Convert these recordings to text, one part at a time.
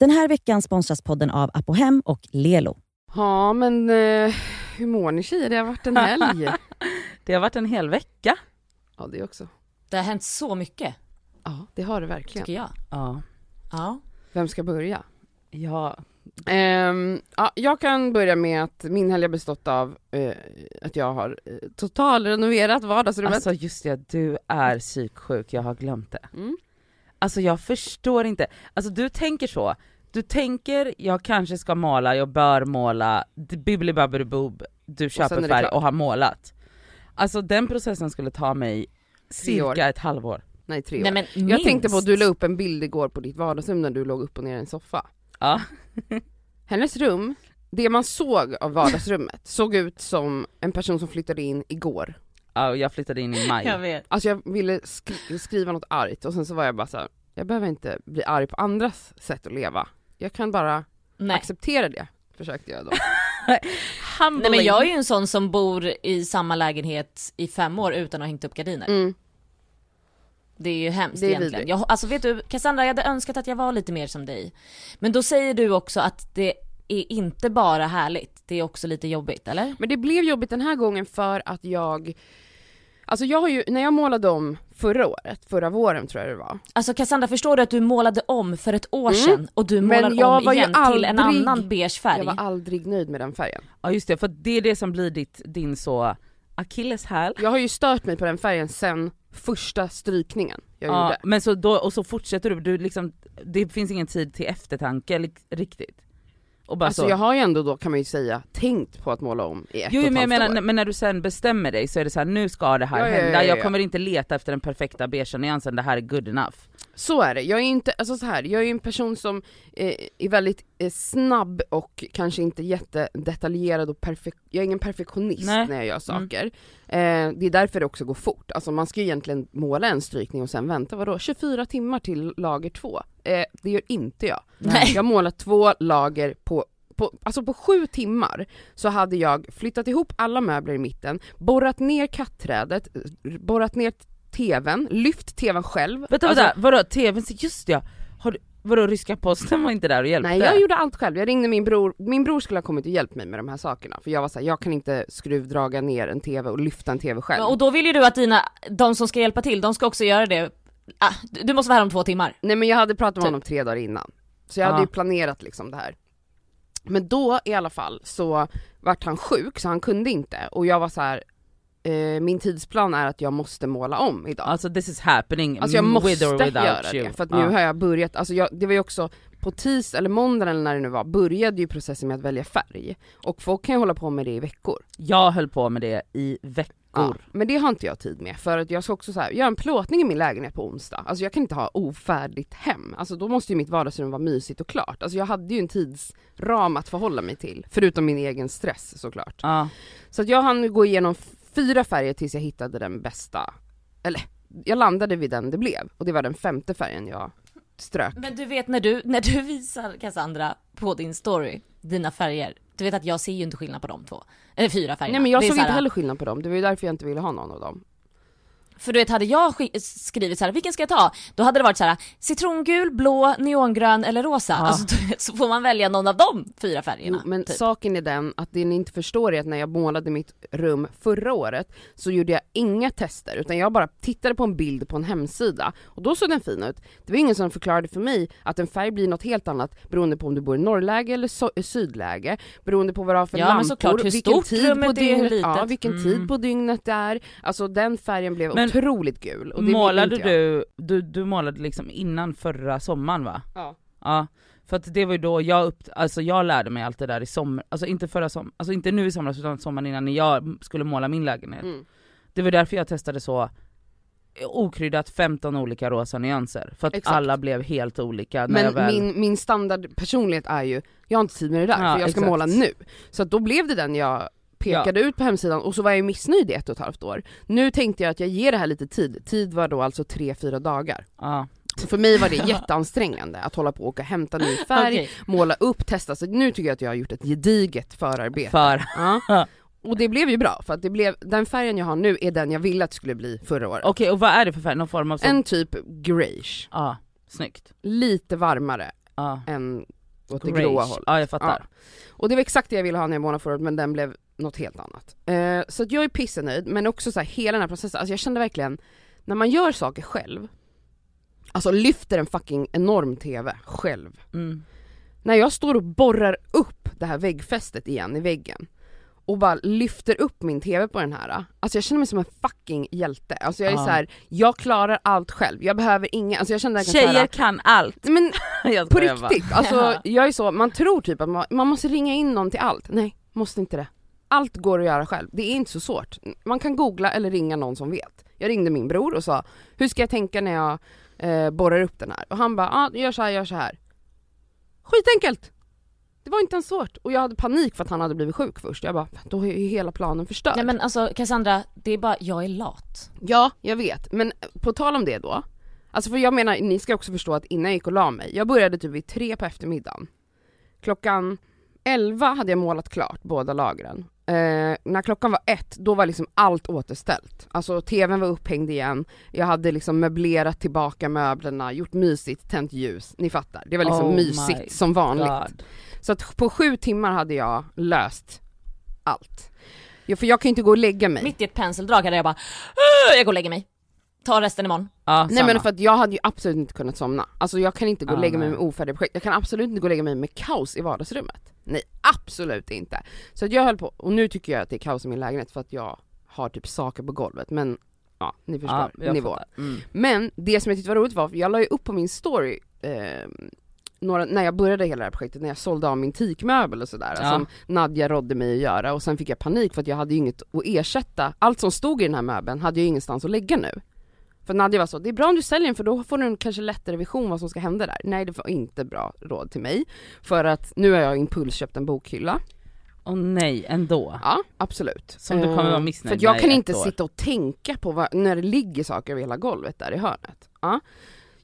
Den här veckan sponsras podden av Apohem och Lelo. Ja men eh, hur mår ni tjejer? Det har varit en helg. Det har varit en hel vecka. ja det också. Det har hänt så mycket, Ja det har det verkligen. tycker jag. Ja. Ja. Vem ska börja? Ja, Ehm, ja, jag kan börja med att min helg har bestått av eh, att jag har eh, totalrenoverat vardagsrummet. alltså just det, du är psyksjuk, jag har glömt det. Mm. Alltså jag förstår inte, alltså du tänker så, du tänker jag kanske ska måla, jag bör måla, bibbidi-babbidi-boob, du köper det färg och har målat. Alltså den processen skulle ta mig cirka ett halvår. Nej tre år. Nej, men jag minst. tänkte på att du la upp en bild igår på ditt vardagsrum när du låg upp och ner i en soffa. Ja. Hennes rum, det man såg av vardagsrummet såg ut som en person som flyttade in igår. Ja, och jag flyttade in i maj. Jag vet. Alltså jag ville sk- skriva något argt och sen så var jag bara så här, jag behöver inte bli arg på andras sätt att leva. Jag kan bara Nej. acceptera det, försökte jag då. Nej men jag är ju en sån som bor i samma lägenhet i fem år utan att ha hängt upp gardiner. Mm. Det är ju hemskt Det är egentligen. Jag, alltså vet du, Cassandra jag hade önskat att jag var lite mer som dig. Men då säger du också att det är inte bara härligt, det är också lite jobbigt, eller? Men det blev jobbigt den här gången för att jag, alltså jag har ju, när jag målade om förra året, förra våren tror jag det var. Alltså Cassandra förstår du att du målade om för ett år Mm. sedan och du Men målar jag om var igen till en aldrig- annan beige färg? Jag var aldrig nöjd med den färgen. Ja just det, för det är det som blir ditt, din så akilleshäl. Jag har ju stört mig på den färgen sen första strykningen jag Ja, gjorde. men så då, och så fortsätter du, du liksom, det finns ingen tid till eftertanke riktigt. Och bara Alltså så. jag har ju ändå då kan man ju säga tänkt på att måla om i ett Jo och ett men halvt år. men när du sen bestämmer dig så är det så här: nu ska det här Ja, hända, ja, ja, jag ja. kommer inte leta efter den perfekta beigea nyansen, det här är good enough. Så är det, jag är inte, alltså så här, jag är ju en person som eh, är väldigt snabb och kanske inte jättedetaljerad och perfekt, jag är ingen perfektionist Nej. när jag gör Mm. saker. Eh, det är därför det också går fort, alltså man ska ju egentligen måla en strykning och sen vänta, vadå, 24 timmar till lager två? Eh, det gör inte jag. Nej. Jag målar två lager på på, alltså på sju timmar så hade jag flyttat ihop alla möbler i mitten, borrat ner katträdet, borrat ner tvn, lyft tvn själv. Vänta Alltså, vänta, vadå tvn, just ja, har du, vadå ryska posten var inte där och hjälpte? Nej jag gjorde allt själv, jag ringde min bror, min bror skulle ha kommit och hjälpt mig med de här sakerna för jag var såhär, jag kan inte skruvdraga ner en TV och lyfta en TV själv. Men- Och då vill ju du att dina, de som ska hjälpa till, de ska också göra det. Ah, du måste vara här om två timmar. Nej men jag hade pratat med Typ. honom tre dagar innan, så jag hade Ja. ju planerat liksom det här. Men då i alla fall så vart han sjuk så han kunde inte och jag var så här. Eh, min tidsplan är att jag måste måla om idag. Alltså this is happening Alltså jag måste with or without göra you. det, för att nu har jag börjat, alltså jag, det var ju också på tis eller måndagen eller när det nu var, började ju processen med att välja färg. Och folk kan ju hålla på med det i veckor. Jag höll på med det i veckor. Ja, men det har inte jag tid med för att jag ska också så här, göra en plåtning i min lägenhet på onsdag. Alltså jag kan inte ha ofärdigt hem. Alltså då måste ju mitt vardagsrum vara mysigt och klart. Alltså jag hade ju en tidsram att förhålla mig till, förutom min egen stress såklart. Ja. Så att jag hann gå igenom fyra färger tills jag hittade den bästa, eller jag landade vid den det blev och det var den femte färgen jag strök. Men du vet när du, när du visar Cassandra på din story, dina färger, du vet att jag ser ju inte skillnad på de två. Eller fyra färgerna. Nej men jag såg inte heller skillnad på dem, det var ju därför jag inte ville ha någon av dem. För du vet, hade jag sk- skrivit så här, vilken ska jag ta? Då hade det varit så här: citrongul, blå, neongrön eller rosa. Ja. Alltså så får man välja någon av de fyra färgerna. Jo, men typ. saken är den att det ni inte förstår är att när jag målade mitt rum förra året så gjorde jag inga tester utan jag bara tittade på en bild på en hemsida och då såg den fin ut. Det var ingen som förklarade för mig att en färg blir något helt annat beroende på om du bor i norrläge eller so- sydläge, beroende på vad du har för Ja, men lampor, såklart, hur vilken tid på dygnet, ja, vilken Mm. tid på dygnet det är. Alltså den färgen blev Men otroligt gul och det Målade du, du, du målade liksom innan förra sommaren va? Ja. Ja, för att det var ju då jag upp, alltså jag lärde mig allt det där i sommar, alltså inte förra sommar, alltså inte nu i somras utan sommaren innan när jag skulle måla min lägenhet. Mm. Det var därför jag testade så okryddat 15 olika rosa nyanser, för att Exakt. alla blev helt olika Men väl... min, min standardpersonlighet är ju, jag har inte tid med det där Ja, för jag ska exakt. måla nu. Så då blev det den jag pekade ut på hemsidan och så var jag missnöjd i ett och ett halvt år. Nu tänkte jag att jag ger det här lite tid, tid var då alltså tre fyra dagar. Ja. Så för mig var det jätteansträngande att hålla på och åka hämta ny färg, Okej. måla upp, testa. Så nu tycker jag att jag har gjort ett gediget förarbete. För, Ja. Och det blev ju bra för att det blev, den färgen jag har nu är den jag ville att det skulle bli förra året. okej och vad är det för färg? Någon form av så... En typ greige, Ja, snyggt. lite varmare Ja. än åt det Grayish. gråa hållet. Ja jag fattar. Och det var exakt det jag ville ha när jag målade förra året men den blev något helt annat. Eh, så att jag är pissenöjd men också så här, hela den här processen, alltså jag kände verkligen, när man gör saker själv, alltså lyfter en fucking enorm TV själv. Mm. När jag står och borrar upp det här väggfästet igen i väggen och bara lyfter upp min TV på den här, alltså jag känner mig som en fucking hjälte. Alltså jag är Ja. så här, jag klarar allt själv, jag behöver ingen, alltså jag så Tjejer här, kan allt. men på riktigt, alltså jag är så, man tror typ att man, man måste ringa in någon till allt. Nej, måste inte det. Allt går att göra själv, det är inte så svårt. Man kan googla eller ringa någon som vet. Jag ringde min bror och sa, hur ska jag tänka när jag eh, borrar upp den här? Och han bara, ah, gör så här, gör så här. Skitenkelt! Det var inte ens svårt. Och jag hade panik för att han hade blivit sjuk först. Jag bara, då är ju hela planen förstörd. Nej men alltså Cassandra, det är bara, jag är lat. Ja, jag vet. Men på tal om det då. Alltså för jag menar, ni ska också förstå att innan jag gick och la mig, jag började typ vid tre på eftermiddagen. Klockan 11 hade jag målat klart båda lagren. Eh, när klockan var ett, då var liksom allt återställt. Alltså tvn var upphängd igen, jag hade liksom möblerat tillbaka möblerna, gjort mysigt, tänt ljus, ni fattar. Det var liksom Oh my mysigt som vanligt. God. Så att på sju timmar hade jag löst allt. Ja, för jag kan ju inte gå och lägga mig. Mitt i ett penseldrag hade jag bara, "Åh, jag går och lägger mig. Ta resten imorgon. Ja, Nej samma. men för att jag hade ju absolut inte kunnat somna. Alltså jag kan inte gå och lägga mig med ofärdiga projekt, jag kan absolut inte gå och lägga mig med kaos i vardagsrummet. Nej absolut inte. Så att jag höll på, och nu tycker jag att det är kaos i min lägenhet för att jag har typ saker på golvet men ja, ni förstår ja, nivån. Mm. Men det som jag tyckte var roligt var, jag la ju upp på min story eh, några, när jag började hela det här projektet, när jag sålde av min teakmöbel och sådär, Ja. som Nadja rådde mig att göra och sen fick jag panik för att jag hade ju inget att ersätta, allt som stod i den här möbeln hade jag ju ingenstans att lägga nu. För Nadja var så, det är bra om du säljer den för då får du en kanske lättare vision vad som ska hända där. Nej det var inte bra råd till mig, för att nu har jag impulsköpt en bokhylla. Åh nej, ändå. Ja, absolut. Som du kommer vara Eh, missnöjd För att jag med kan inte år. sitta och tänka på vad, när det ligger saker över hela golvet där i hörnet. Ja.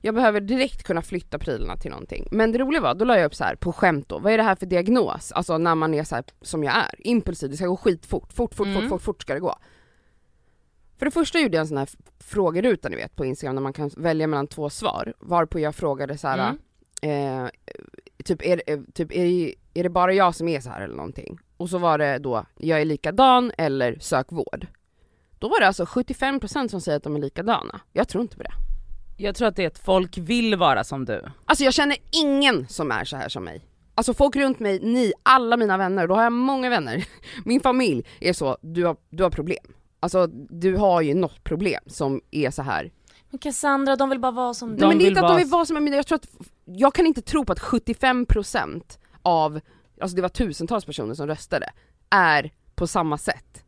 Jag behöver direkt kunna flytta prylarna till någonting. Men det roliga var, då la jag upp så här på skämt då, vad är det här för diagnos? Alltså när man är så här som jag är, impulsiv, det ska gå skitfort, fort, fort, Mm. fort, fort, fort ska det gå. För det första gjorde jag en sån här frågeruta ni vet på Instagram där man kan välja mellan två svar, varpå jag frågade så här, Mm. eh, typ, är, eh, typ är, det- är det bara jag som är så här eller någonting? Och så var det då, jag är likadan eller sök vård. Då var det alltså 75% som säger att de är likadana. Jag tror inte på det. Jag tror att det är att folk vill vara som du. Alltså jag känner ingen som är så här som mig. Alltså folk runt mig, ni, alla mina vänner, då har jag många vänner. Min familj är så, du har, du har problem. Alltså du har ju något problem som är så här. Men Cassandra, de vill bara vara som De Nej men det är inte att vara- de vill vara som men jag tror att, jag kan inte tro på att 75% av, alltså det var tusentals personer som röstade, är på samma sätt.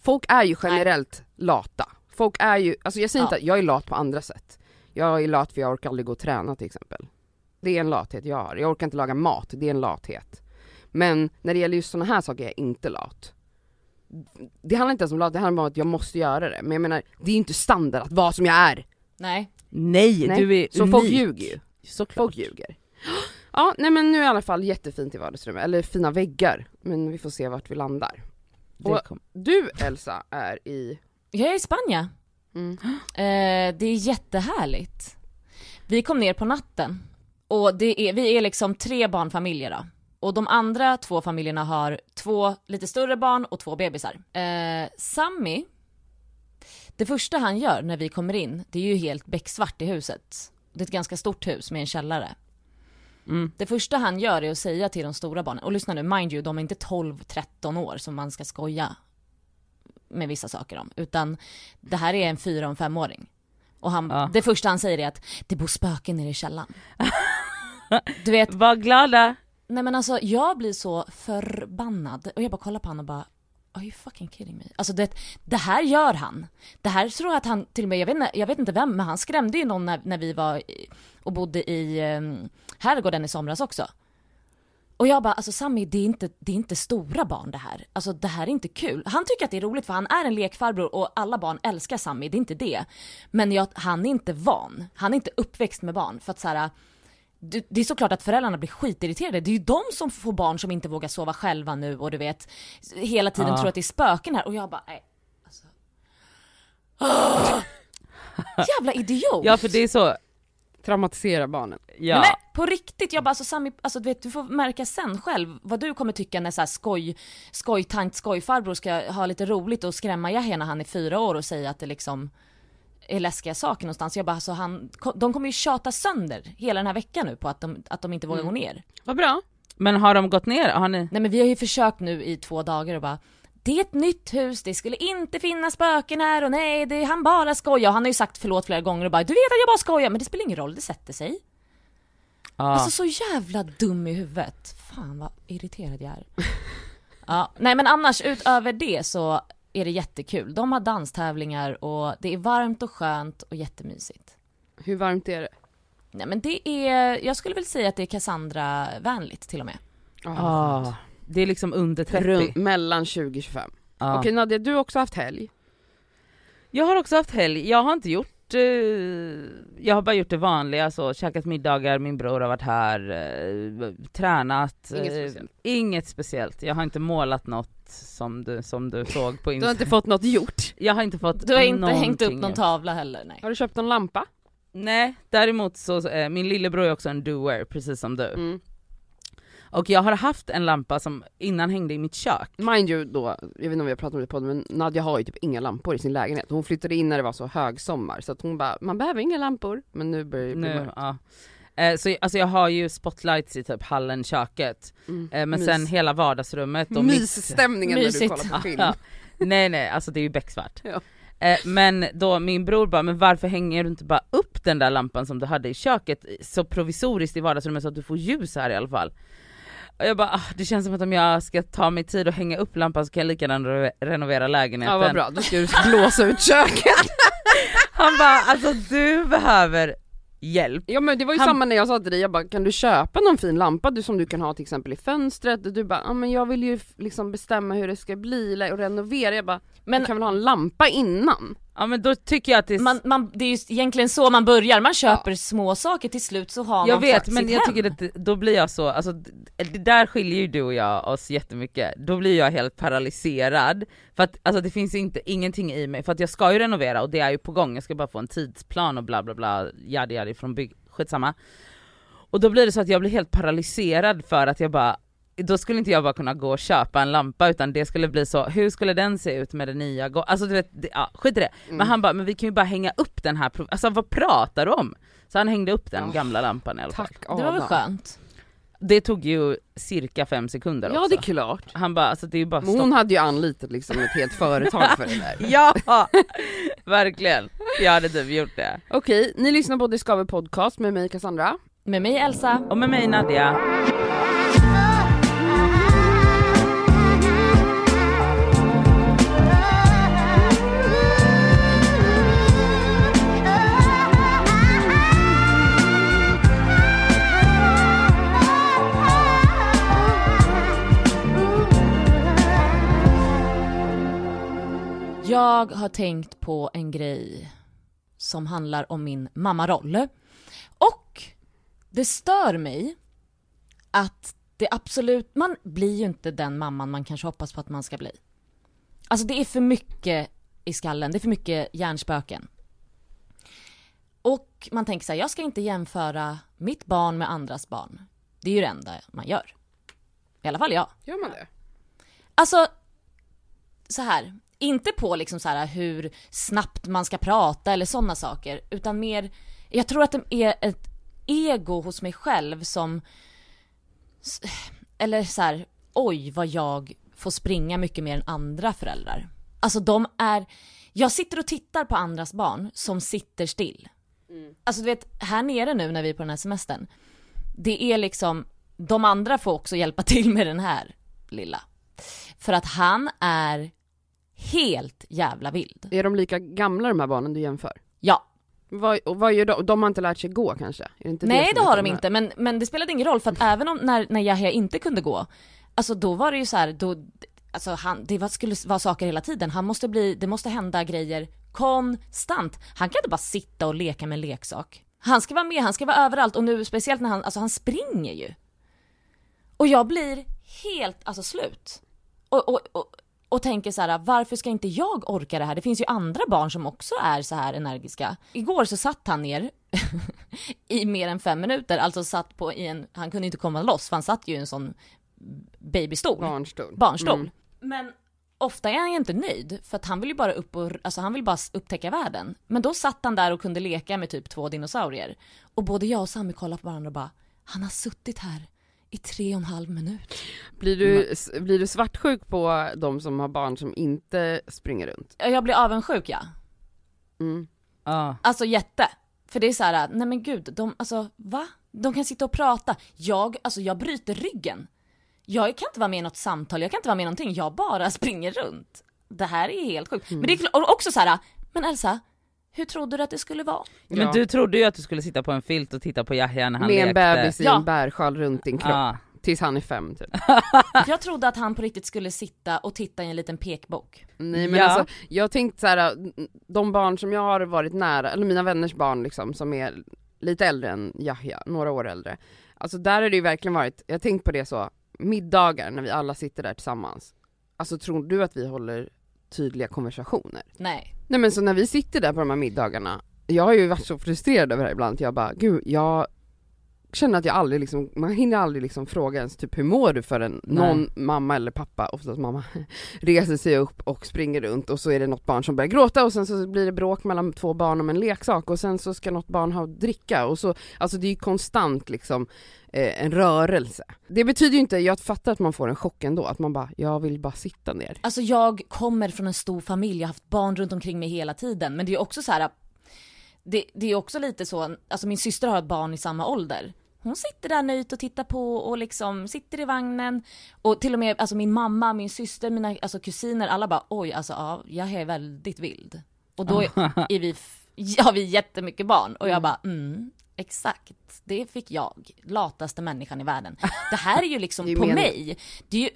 Folk är ju generellt lata. Folk är ju, alltså jag säger Ja. inte att jag är lat på andra sätt. Jag är lat för jag orkar aldrig gå och träna till exempel. Det är en lathet jag har. Jag orkar inte laga mat, det är en lathet. Men när det gäller just sådana här saker är jag inte lat. Det handlar inte ens om lat, det handlar om att jag måste göra det. Men jag menar, det är inte standard att vara som jag är. Nej. Nej, Nej, du är Så unik. folk ljuger ju. Såklart. Folk ljuger. Ja, nej men nu är i alla fall jättefint i vardagsrummet, eller fina väggar. Men vi får se vart vi landar. Det Och-. Du Elsa är i... Jag är i Spanien. Mm. Eh, det är jättehärligt. Vi kom ner på natten och det är, vi är liksom tre barnfamiljer då. Och de andra två familjerna har två lite större barn och två bebisar. Eh, Sammy, det första han gör när vi kommer in, det är ju helt becksvart i huset. Det är ett ganska stort hus med en källare. Mm. Det första han gör är att säga till de stora barnen, och lyssna nu, mind you, de är inte 12-13 år som man ska skoja med vissa saker om, utan det här är en fyra och en femåring. Och han, Ja. det första han säger är att det bor spöken nere i källaren. Du vet, Var glada nej men alltså jag blir så förbannad och jag bara kollar på honom och bara Are you fucking kidding me? Alltså det, det här gör han. Det här tror jag att han, till och med, jag vet inte, jag vet inte vem, men han skrämde ju någon när, när vi var i, och bodde i um, herrgården i somras också. Och jag bara, alltså Sami, det är, inte, det är inte stora barn det här. Alltså det här är inte kul. Han tycker att det är roligt för han är en lekfarbror och alla barn älskar Sami, det är inte det. Men jag, han är inte van. Han är inte uppväxt med barn. För att så här, det det är såklart att föräldrarna blir skitirriterade. Det är ju de som får barn som inte vågar sova själva nu och du vet, hela tiden Ja. tror att det är spöken här och jag bara, nej. Alltså. Åh! Jävla idiot! Ja för det är så, Traumatisera barnen. Ja. Nej, men på riktigt, jag bara alltså Sami, alltså du vet du får märka sen själv vad du kommer tycka när så här skoj, skojtant skojfarbror ska ha lite roligt och skrämma Yahya när han är fyra år och säga att det liksom läskiga saker någonstans. Jag bara alltså han, de kommer ju tjata sönder hela den här veckan nu på att de, att de inte vågar gå ner. Vad bra. Men har de gått ner? Har ni? Nej men vi har ju försökt nu i två dagar och bara det är ett nytt hus, det skulle inte finnas spöken här och nej, det, han bara skojar. Han har ju sagt förlåt flera gånger och bara du vet att jag bara skojar men det spelar ingen roll, det sätter sig. Ja. Alltså så jävla dum i huvudet. Fan vad irriterad jag är. ja, nej men annars utöver det så är det jättekul. De har danstävlingar och det är varmt och skönt och jättemysigt. Hur varmt är det? Nej men det är, jag skulle väl säga att det är Cassandra-vänligt till och med. Ah, det är liksom under 30. Runt, mellan 20-25. Ja. Okej Nadja, du har också haft helg. Jag har också haft helg, jag har inte gjort, eh, jag har bara gjort det vanliga så, käkat middagar, min bror har varit här, eh, tränat. Inget eh, speciellt. Inget speciellt, jag har inte målat något som du, som du såg på Du har Instagram. inte fått något gjort. Jag har inte fått Du har inte hängt upp någon gjort. tavla heller, nej. Har du köpt någon lampa? Nej, däremot så, eh, min lillebror är också en doer, precis som du. Mm. Och jag har haft en lampa som innan hängde i mitt kök. Mind you då, jag vet inte om vi har pratat om det på podden, men Nadja har ju typ inga lampor i sin lägenhet. Hon flyttade in när det var så högsommar, så att hon bara, man behöver inga lampor, men nu börjar det bli Nu, ja. Eh, så alltså jag har ju spotlights i typ hallen, köket, Mm. eh, men Mys. sen hela vardagsrummet och mitt... Mysstämningen när du kollar på film. Nej nej, alltså det är ju becksvart. Ja. Eh, men då min bror bara, men varför hänger du inte bara upp den där lampan som du hade i köket så provisoriskt i vardagsrummet så att du får ljus här i alla fall? Och jag bara, ah, det känns som att om jag ska ta mig tid och hänga upp lampan så kan jag lika gärna re- renovera lägenheten. Ja vad bra, då ska du blåsa ut köket. Han bara, alltså du behöver hjälp. Ja men det var ju Han- samma när jag sa till dig, jag bara kan du köpa någon fin lampa du, som du kan ha till exempel i fönstret? Och du bara, ja men jag vill ju liksom bestämma hur det ska bli och renovera, jag bara, Men du kan väl ha en lampa innan? Ja men då tycker jag att det är... man, man, det är ju egentligen så man börjar, man köper små saker till slut så har jag man vet men sitt jag hem. tycker att då blir jag så, alltså det där skiljer ju du och jag oss jättemycket, då blir jag helt paralyserad. För att alltså det finns inte ingenting i mig, för att jag ska ju renovera och det är ju på gång, jag ska bara få en tidsplan och bla bla bla, jadi jadi från bygg, skitsamma. Och då blir det så att jag blir helt paralyserad för att jag bara då skulle inte jag bara kunna gå och köpa en lampa utan det skulle bli så, hur skulle den se ut med det nya Alltså du vet, det, ja, skit i det. Mm. Men han bara, men vi kan ju bara hänga upp den här, alltså vad pratar du om? Så han hängde upp den Ja. gamla lampan i alla fall. Tack Det var väl skönt? Det tog ju cirka fem sekunder Ja också. det är klart. Han bara, alltså det är bara Men hon stopp. hade ju anlitat liksom ett helt företag för det där. Ja! Verkligen. Jag hade typ gjort det. Okej, ni lyssnar på Det Skaver Podcast med mig Cassandra. Med mig Elsa. Och med mig Nadja. Jag har tänkt på en grej som handlar om min mammaroll. Och det stör mig att det absolut, man blir ju inte den mamman man kanske hoppas på att man ska bli. Alltså det är för mycket i skallen, det är för mycket hjärnspöken. Och man tänker så här, jag ska inte jämföra mitt barn med andras barn. Det är ju det enda man gör. I alla fall jag. Gör man det? Alltså, så här. Inte på liksom så här hur snabbt man ska prata eller sådana saker, utan mer, jag tror att det är ett ego hos mig själv som, eller så här, oj vad jag får springa mycket mer än andra föräldrar. Alltså de är, jag sitter och tittar på andras barn som sitter still. Alltså du vet, här nere nu när vi är på den här semestern, det är liksom, de andra får också hjälpa till med den här lilla. För att han är helt jävla vild. Är de lika gamla de här barnen du jämför? Ja. Vad, och vad gör de? De har inte lärt sig gå kanske? Det Nej det är har de inte, men, men det spelade ingen roll för att även om när, när Yahya inte kunde gå, alltså då var det ju så här, då, alltså han, det var, skulle vara saker hela tiden, han måste bli, det måste hända grejer konstant. Han kan inte bara sitta och leka med en leksak. Han ska vara med, han ska vara överallt och nu speciellt när han, alltså han springer ju. Och jag blir helt, alltså slut. Och, och, och, och tänker så här, varför ska inte jag orka det här? Det finns ju andra barn som också är så här energiska. Igår så satt han ner i mer än fem minuter, alltså satt på i en, han kunde inte komma loss för han satt ju i en sån babystol, Barnstol. barnstol. Mm. Men ofta är han ju inte nöjd för att han vill ju bara upp och, alltså han vill bara upptäcka världen. Men då satt han där och kunde leka med typ två dinosaurier. Och både jag och Sami kollade på varandra och bara, han har suttit här i tre och en halv minut. Blir, du, s- blir du svartsjuk på de som har barn som inte springer runt? Jag blir avundsjuk ja. Mm. Ja. Alltså jätte. För det är så här, nej men gud, de, alltså va? De kan sitta och prata. Jag, alltså jag bryter ryggen. Jag kan inte vara med i något samtal, jag kan inte vara med i någonting, jag bara springer runt. Det här är helt sjukt. Men det är och också så här, men Elsa, hur trodde du att det skulle vara? Men Ja. du trodde ju att du skulle sitta på en filt och titta på Yahya när han Med en lekte. bebis i Ja. en bärsjal runt din kropp. Ja. Tills han är fem typ. Jag trodde att han på riktigt skulle sitta och titta i en liten pekbok. Nej men Ja. alltså, jag tänkte så här, de barn som jag har varit nära, eller mina vänners barn liksom, som är lite äldre än Yahya, några år äldre. Alltså där har det ju verkligen varit, jag tänkt på det så, middagar när vi alla sitter där tillsammans. Alltså tror du att vi håller tydliga konversationer? Nej. Nej men så när vi sitter där på de här middagarna, jag har ju varit så frustrerad över det här ibland, att jag bara, gud jag känner att jag aldrig liksom, man hinner aldrig liksom fråga ens typ hur mår du förrän någon mamma eller pappa, oftast mamma, reser sig upp och springer runt och så är det något barn som börjar gråta och sen så blir det bråk mellan två barn om en leksak och sen så ska något barn ha dricka och så, alltså det är ju konstant liksom eh, en rörelse. Det betyder ju inte, jag fattar att man får en chock ändå, att man bara, jag vill bara sitta ner. Alltså jag kommer från en stor familj, jag har haft barn runt omkring mig hela tiden. Men det är också så här. Det, det är också lite så, alltså min syster har ett barn i samma ålder. Hon sitter där nöjt och tittar på och liksom sitter i vagnen. Och till och med alltså min mamma, min syster, mina alltså kusiner, alla bara oj alltså ja, jag är väldigt vild. Och då är vi, har vi jättemycket barn och jag bara mm, exakt. Det fick jag, lataste människan i världen. Det här är ju liksom på mig. Det är ju,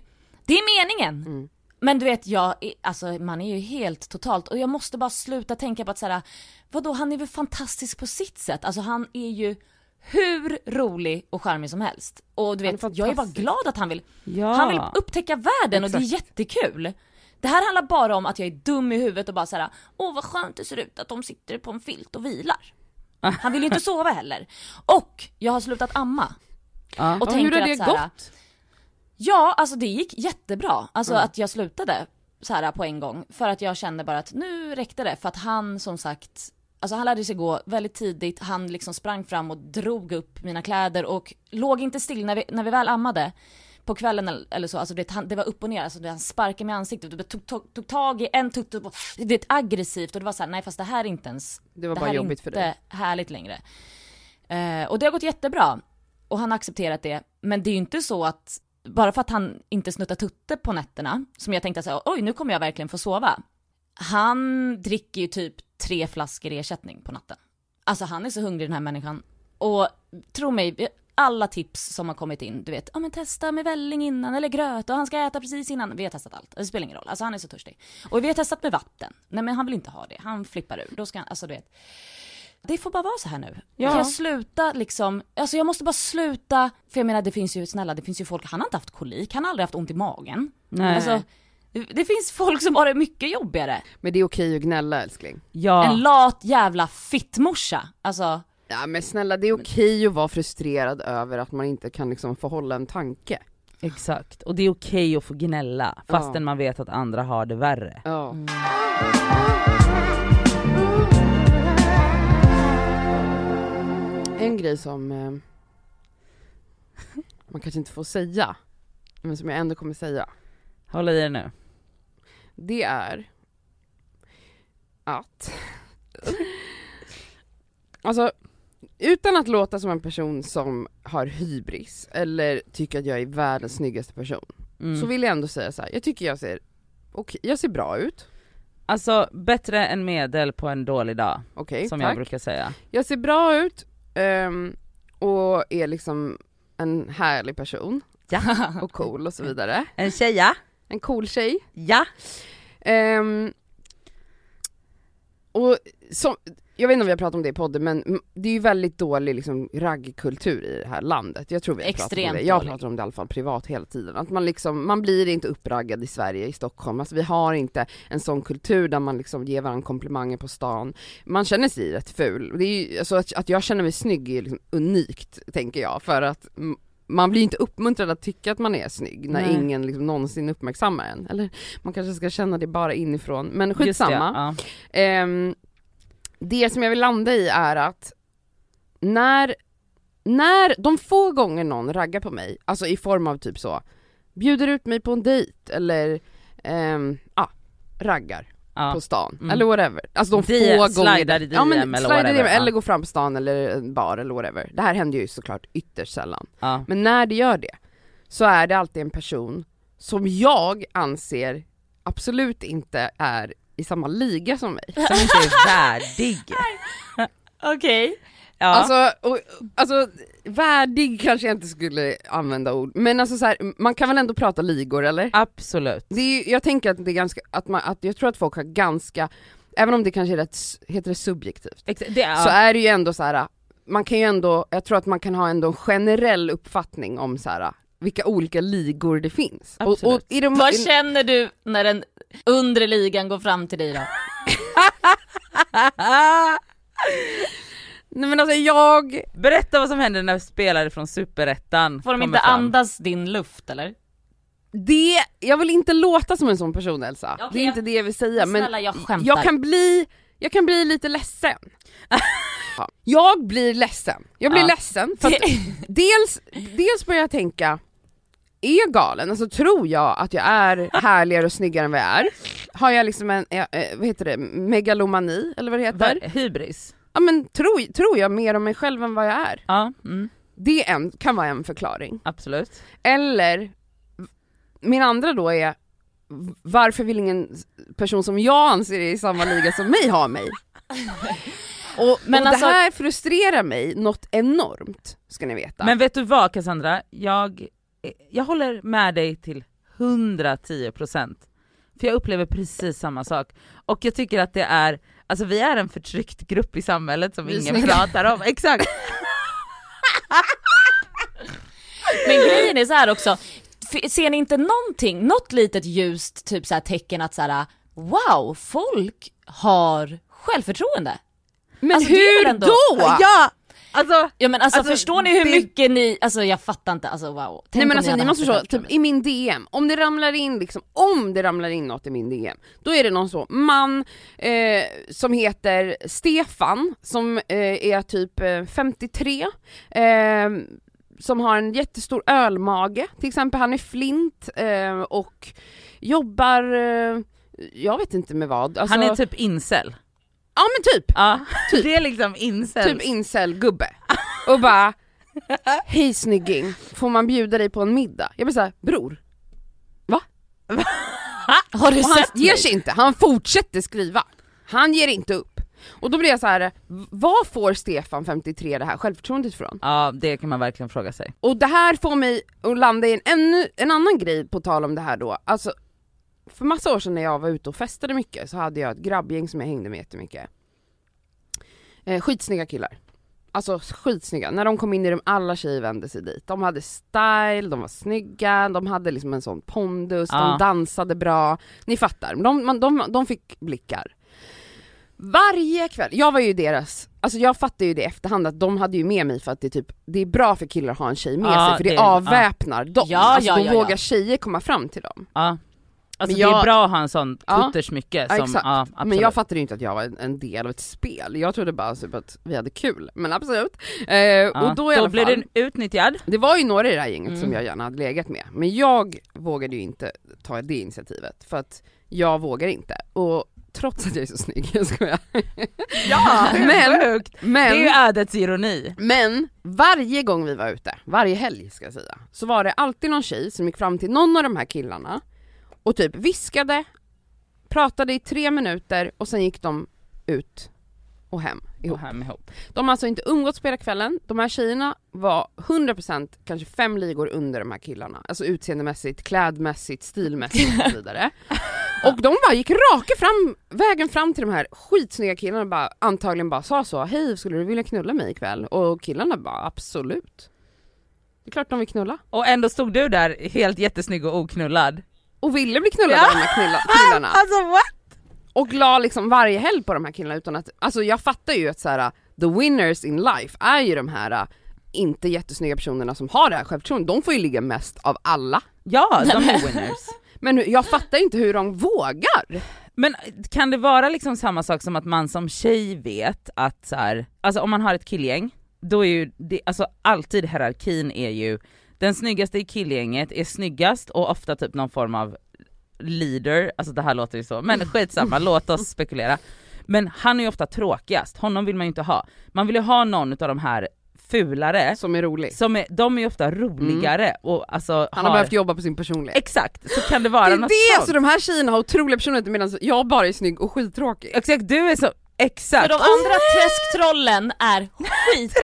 det är meningen. Men du vet, jag, alltså man är ju helt totalt, och jag måste bara sluta tänka på att såhär, vadå han är väl fantastisk på sitt sätt, alltså han är ju hur rolig och charmig som helst. Och du är vet, jag är bara glad att han vill, Ja. han vill upptäcka världen och det är Exakt. jättekul. Det här handlar bara om att jag är dum i huvudet och bara såhär, åh vad skönt det ser ut att de sitter på en filt och vilar. Han vill ju inte sova heller. Och jag har slutat amma. Ja. Och Och hur har det att så här, gått? Ja, alltså det gick jättebra. Alltså Mm. att jag slutade så här på en gång. För att jag kände bara att nu räckte det. För att han som sagt, alltså han lärde sig gå väldigt tidigt. Han liksom sprang fram och drog upp mina kläder och låg inte still när vi, när vi väl ammade. På kvällen eller- så, alltså det, han, det var upp och ner, alltså det, han sparkade mig i ansiktet och tog, tog, tog tag i en tutt och det är aggressivt och det var såhär, nej fast det här är inte ens Det var det bara här är jobbigt för inte dig. härligt längre. Eh, och det har gått jättebra. Och han har accepterat det. Men det är ju inte så att, bara för att han inte snuttar tutte på nätterna, som jag tänkte såhär, oj nu kommer jag verkligen få sova. Han dricker ju typ tre flaskor ersättning på natten. Alltså han är så hungrig den här människan. Och tro mig, alla tips som har kommit in, du vet, ja men testa med välling innan eller gröt och han ska äta precis innan. Vi har testat allt, det spelar ingen roll. Alltså han är så törstig. Och vi har testat med vatten. Nej men han vill inte ha det, han flippar ur. Då ska han, alltså du vet. Det får bara vara så här nu. Ja. Kan jag sluta liksom, alltså jag måste bara sluta, för jag menar det finns ju, snälla det finns ju folk, han har inte haft kolik, han har aldrig haft ont i magen. Nej. Alltså, det- finns folk som har det mycket jobbigare. Men det är okej att gnälla älskling. ja. En lat jävla fittmorsa. Alltså, Ja men snälla det är okej att vara frustrerad över att man inte kan liksom få hålla en tanke. Exakt, och det är okej att få gnälla fastän Ja. man vet att andra har det värre. Ja. En grej som eh, man kanske inte får säga, men som jag ändå kommer säga, Håll i er nu. det är att Alltså, utan att låta som en person som har hybris eller tycker att jag är världens snyggaste person, Mm. så vill jag ändå säga så här. jag tycker jag ser, okej, jag ser bra ut, Alltså bättre än medel på en dålig dag, okej, som tack. jag brukar säga. Jag ser bra ut ehm, och är liksom en härlig person Ja. och cool och så vidare. En tjeja, En cool tjej. ja. Ehm, och som, jag vet inte om vi har pratat om det i podden men det är ju väldigt dålig liksom raggkultur i det här landet. Jag tror vi har pratat om Extremt det. Jag pratar om det i alla fall privat hela tiden. Att man liksom, man blir inte uppraggad i Sverige, i Stockholm. Alltså vi har inte en sån kultur där man liksom ger varandra komplimanger på stan. Man känner sig rätt ful. Det är ju, alltså att, att jag känner mig snygg är liksom unikt, tänker jag. För att man blir inte uppmuntrad att tycka att man är snygg när Nej. ingen liksom någonsin uppmärksammar en. Eller man kanske ska känna det bara inifrån. Men Just det, skitsamma. ja. Ehm, det som jag vill landa i är att när, när de få gånger någon raggar på mig, alltså i form av typ så, bjuder ut mig på en dejt eller ehm, ja, raggar Ja. på stan Mm. eller whatever. Alltså de få DM, gånger, slidar i ja, men eller whatever, DM, ja. eller går fram på stan eller en bar eller whatever. Det här händer ju såklart ytterst sällan. Ja. Men när det gör det, så är det alltid en person som jag anser absolut inte är i samma liga som mig. Som inte är värdig. Okej. Ja. Alltså, och, alltså, värdig kanske jag inte skulle använda ord, men alltså så här, man kan väl ändå prata ligor eller? Absolut. Det är, jag tänker att det är ganska, att, man, att jag tror att folk har ganska, även om det kanske är rätt, heter det subjektivt, Ex- det, ja. så är det ju ändå så här. man kan ju ändå, jag tror att man kan ha ändå en generell uppfattning om så här vilka olika ligor det finns. Och, och Absolut. i de, Vad känner du när den undre ligan går fram till dig då? nej men alltså jag, Berätta vad som hände när spelare från superettan Får de inte fram. andas din luft eller? det, jag vill inte låta som en sån person Elsa, Okej, det är inte det jag vill säga men Snälla jag skämtar. jag kan bli, jag kan bli lite ledsen. Ja. Jag blir ledsen, jag blir Ja. ledsen för att dels, dels börjar jag tänka, är jag galen? Alltså tror jag att jag är härligare och snyggare än vad jag är? Har jag liksom en, eh, eh, vad heter det, megalomani eller vad det heter? Va- Hybris. Ja men tror, tror jag mer om mig själv än vad jag är? Ja, mm, Det är en, kan vara en förklaring. absolut. Eller, min andra då är, varför vill ingen person som jag anser är i samma liga som mig ha mig? Och, Men och alltså- det här frustrerar mig något enormt, ska ni veta. Men vet du vad Cassandra, jag, jag håller med dig till 110% för jag upplever precis samma sak. Och jag tycker att det är, alltså vi är en förtryckt grupp i samhället som Vi ingen snygga. pratar om, exakt. Men grejen är så här också, ser ni inte någonting, något litet ljust typ så här tecken att så här, wow, folk har självförtroende? Men alltså, hur ändå- då? Ja! Alltså, Ja men alltså, Alltså, förstår ni hur det- mycket ni, alltså jag fattar inte, alltså wow. Tänk Nej men alltså ni måste förstå, typ i min DM, om det ramlar in liksom, om det ramlar in något i min DM, då är det någon så man eh, som heter Stefan, som eh, är typ eh, 53, eh, som har en jättestor ölmage, till exempel han är flint eh, och jobbar, eh, jag vet inte med vad. Alltså, han är typ incel. Ja men typ, Ja, Typ. det är liksom incel. typ incel-gubbe. Och bara, hej snygging, får man bjuda dig på en middag? Jag blir såhär, bror, Har du Och han sett ger mig? sig inte, han fortsätter skriva. Han ger inte upp. Och då blir jag så här: vad får Stefan 53 det här självförtroendet ifrån? Ja det kan man verkligen fråga sig. Och det här får mig att landa i en, ännu, en annan grej på tal om det här då, alltså för massa år sedan när jag var ute och festade mycket så hade jag ett grabbgäng som jag hängde med jättemycket. Eh, skitsnygga killar. Alltså skitsnygga, när de kom in i rum, alla tjejer vände sig dit. De hade style, de var snygga, de hade liksom en sån pondus, Ja. de dansade bra. Ni fattar, de, man, de, de fick blickar. Varje kväll, jag var ju deras, alltså jag fattar ju det i efterhand att de hade ju med mig för att det är typ, det är bra för killar att ha en tjej med Ja, sig för det, det- ja. avväpnar dem. Ja, alltså ja, då ja, ja. vågar tjejer komma fram till dem. Alltså Men det är jag- bra att ha en sån kuttersmycke Ja, som, exakt. ja absolut. Men jag fattade ju inte att jag var en, en del av ett spel, jag trodde bara typ att vi hade kul, men absolut. Eh, ja. och då i alla fall, du utnyttjad. det var ju några i det här gänget Mm. som jag gärna hade legat med, men jag vågade ju inte ta det initiativet för att jag vågar inte. Och trots att jag är så snygg, jag skojar. Ja, Men-. Men, Det är ju ödets ironi. men varje gång vi var ute, varje helg ska jag säga, så var det alltid någon tjej som gick fram till någon av de här killarna och typ viskade, pratade i tre minuter och sen gick de ut och hem ihop. Och hem ihop. De har alltså inte umgåtts på hela kvällen, de här tjejerna var 100% kanske fem ligor under de här killarna, alltså utseendemässigt, klädmässigt, stilmässigt och så vidare. Och de bara gick raka fram, vägen fram till de här skitsnygga killarna och bara, antagligen bara sa så, hej skulle du vilja knulla mig ikväll? Och killarna bara absolut. Det är klart de vill knulla. Och ändå stod du där helt jättesnygg och oknullad. Och ville bli knullade Ja. av de här knulla, killarna. Alltså what? Och la liksom varje helg på de här killarna utan att, alltså jag fattar ju att så här, the winners in life är ju de här äh, inte jättesnygga personerna som har det här självförtroendet, de får ju ligga mest av alla. Ja, de är winners. Men jag fattar inte hur de vågar. Men kan det vara liksom samma sak som att man som tjej vet att så här, alltså om man har ett killgäng, då är ju det, alltså alltid hierarkin är ju, den snyggaste i killgänget är snyggast och ofta typ någon form av leader, alltså det här låter ju så, men skitsamma, låt oss spekulera. Men han är ju ofta tråkigast, honom vill man ju inte ha. Man vill ju ha någon av de här fulare, Som är rolig. som är, de är ju ofta roligare och alltså Han har behövt jobba på sin personlighet. Exakt, så kan det vara Det är något det! sånt. Så de här tjejerna har otroliga personligheter medan jag bara är snygg och skittråkig. Exakt, du är så, exakt. För de andra träsktrollen är skit.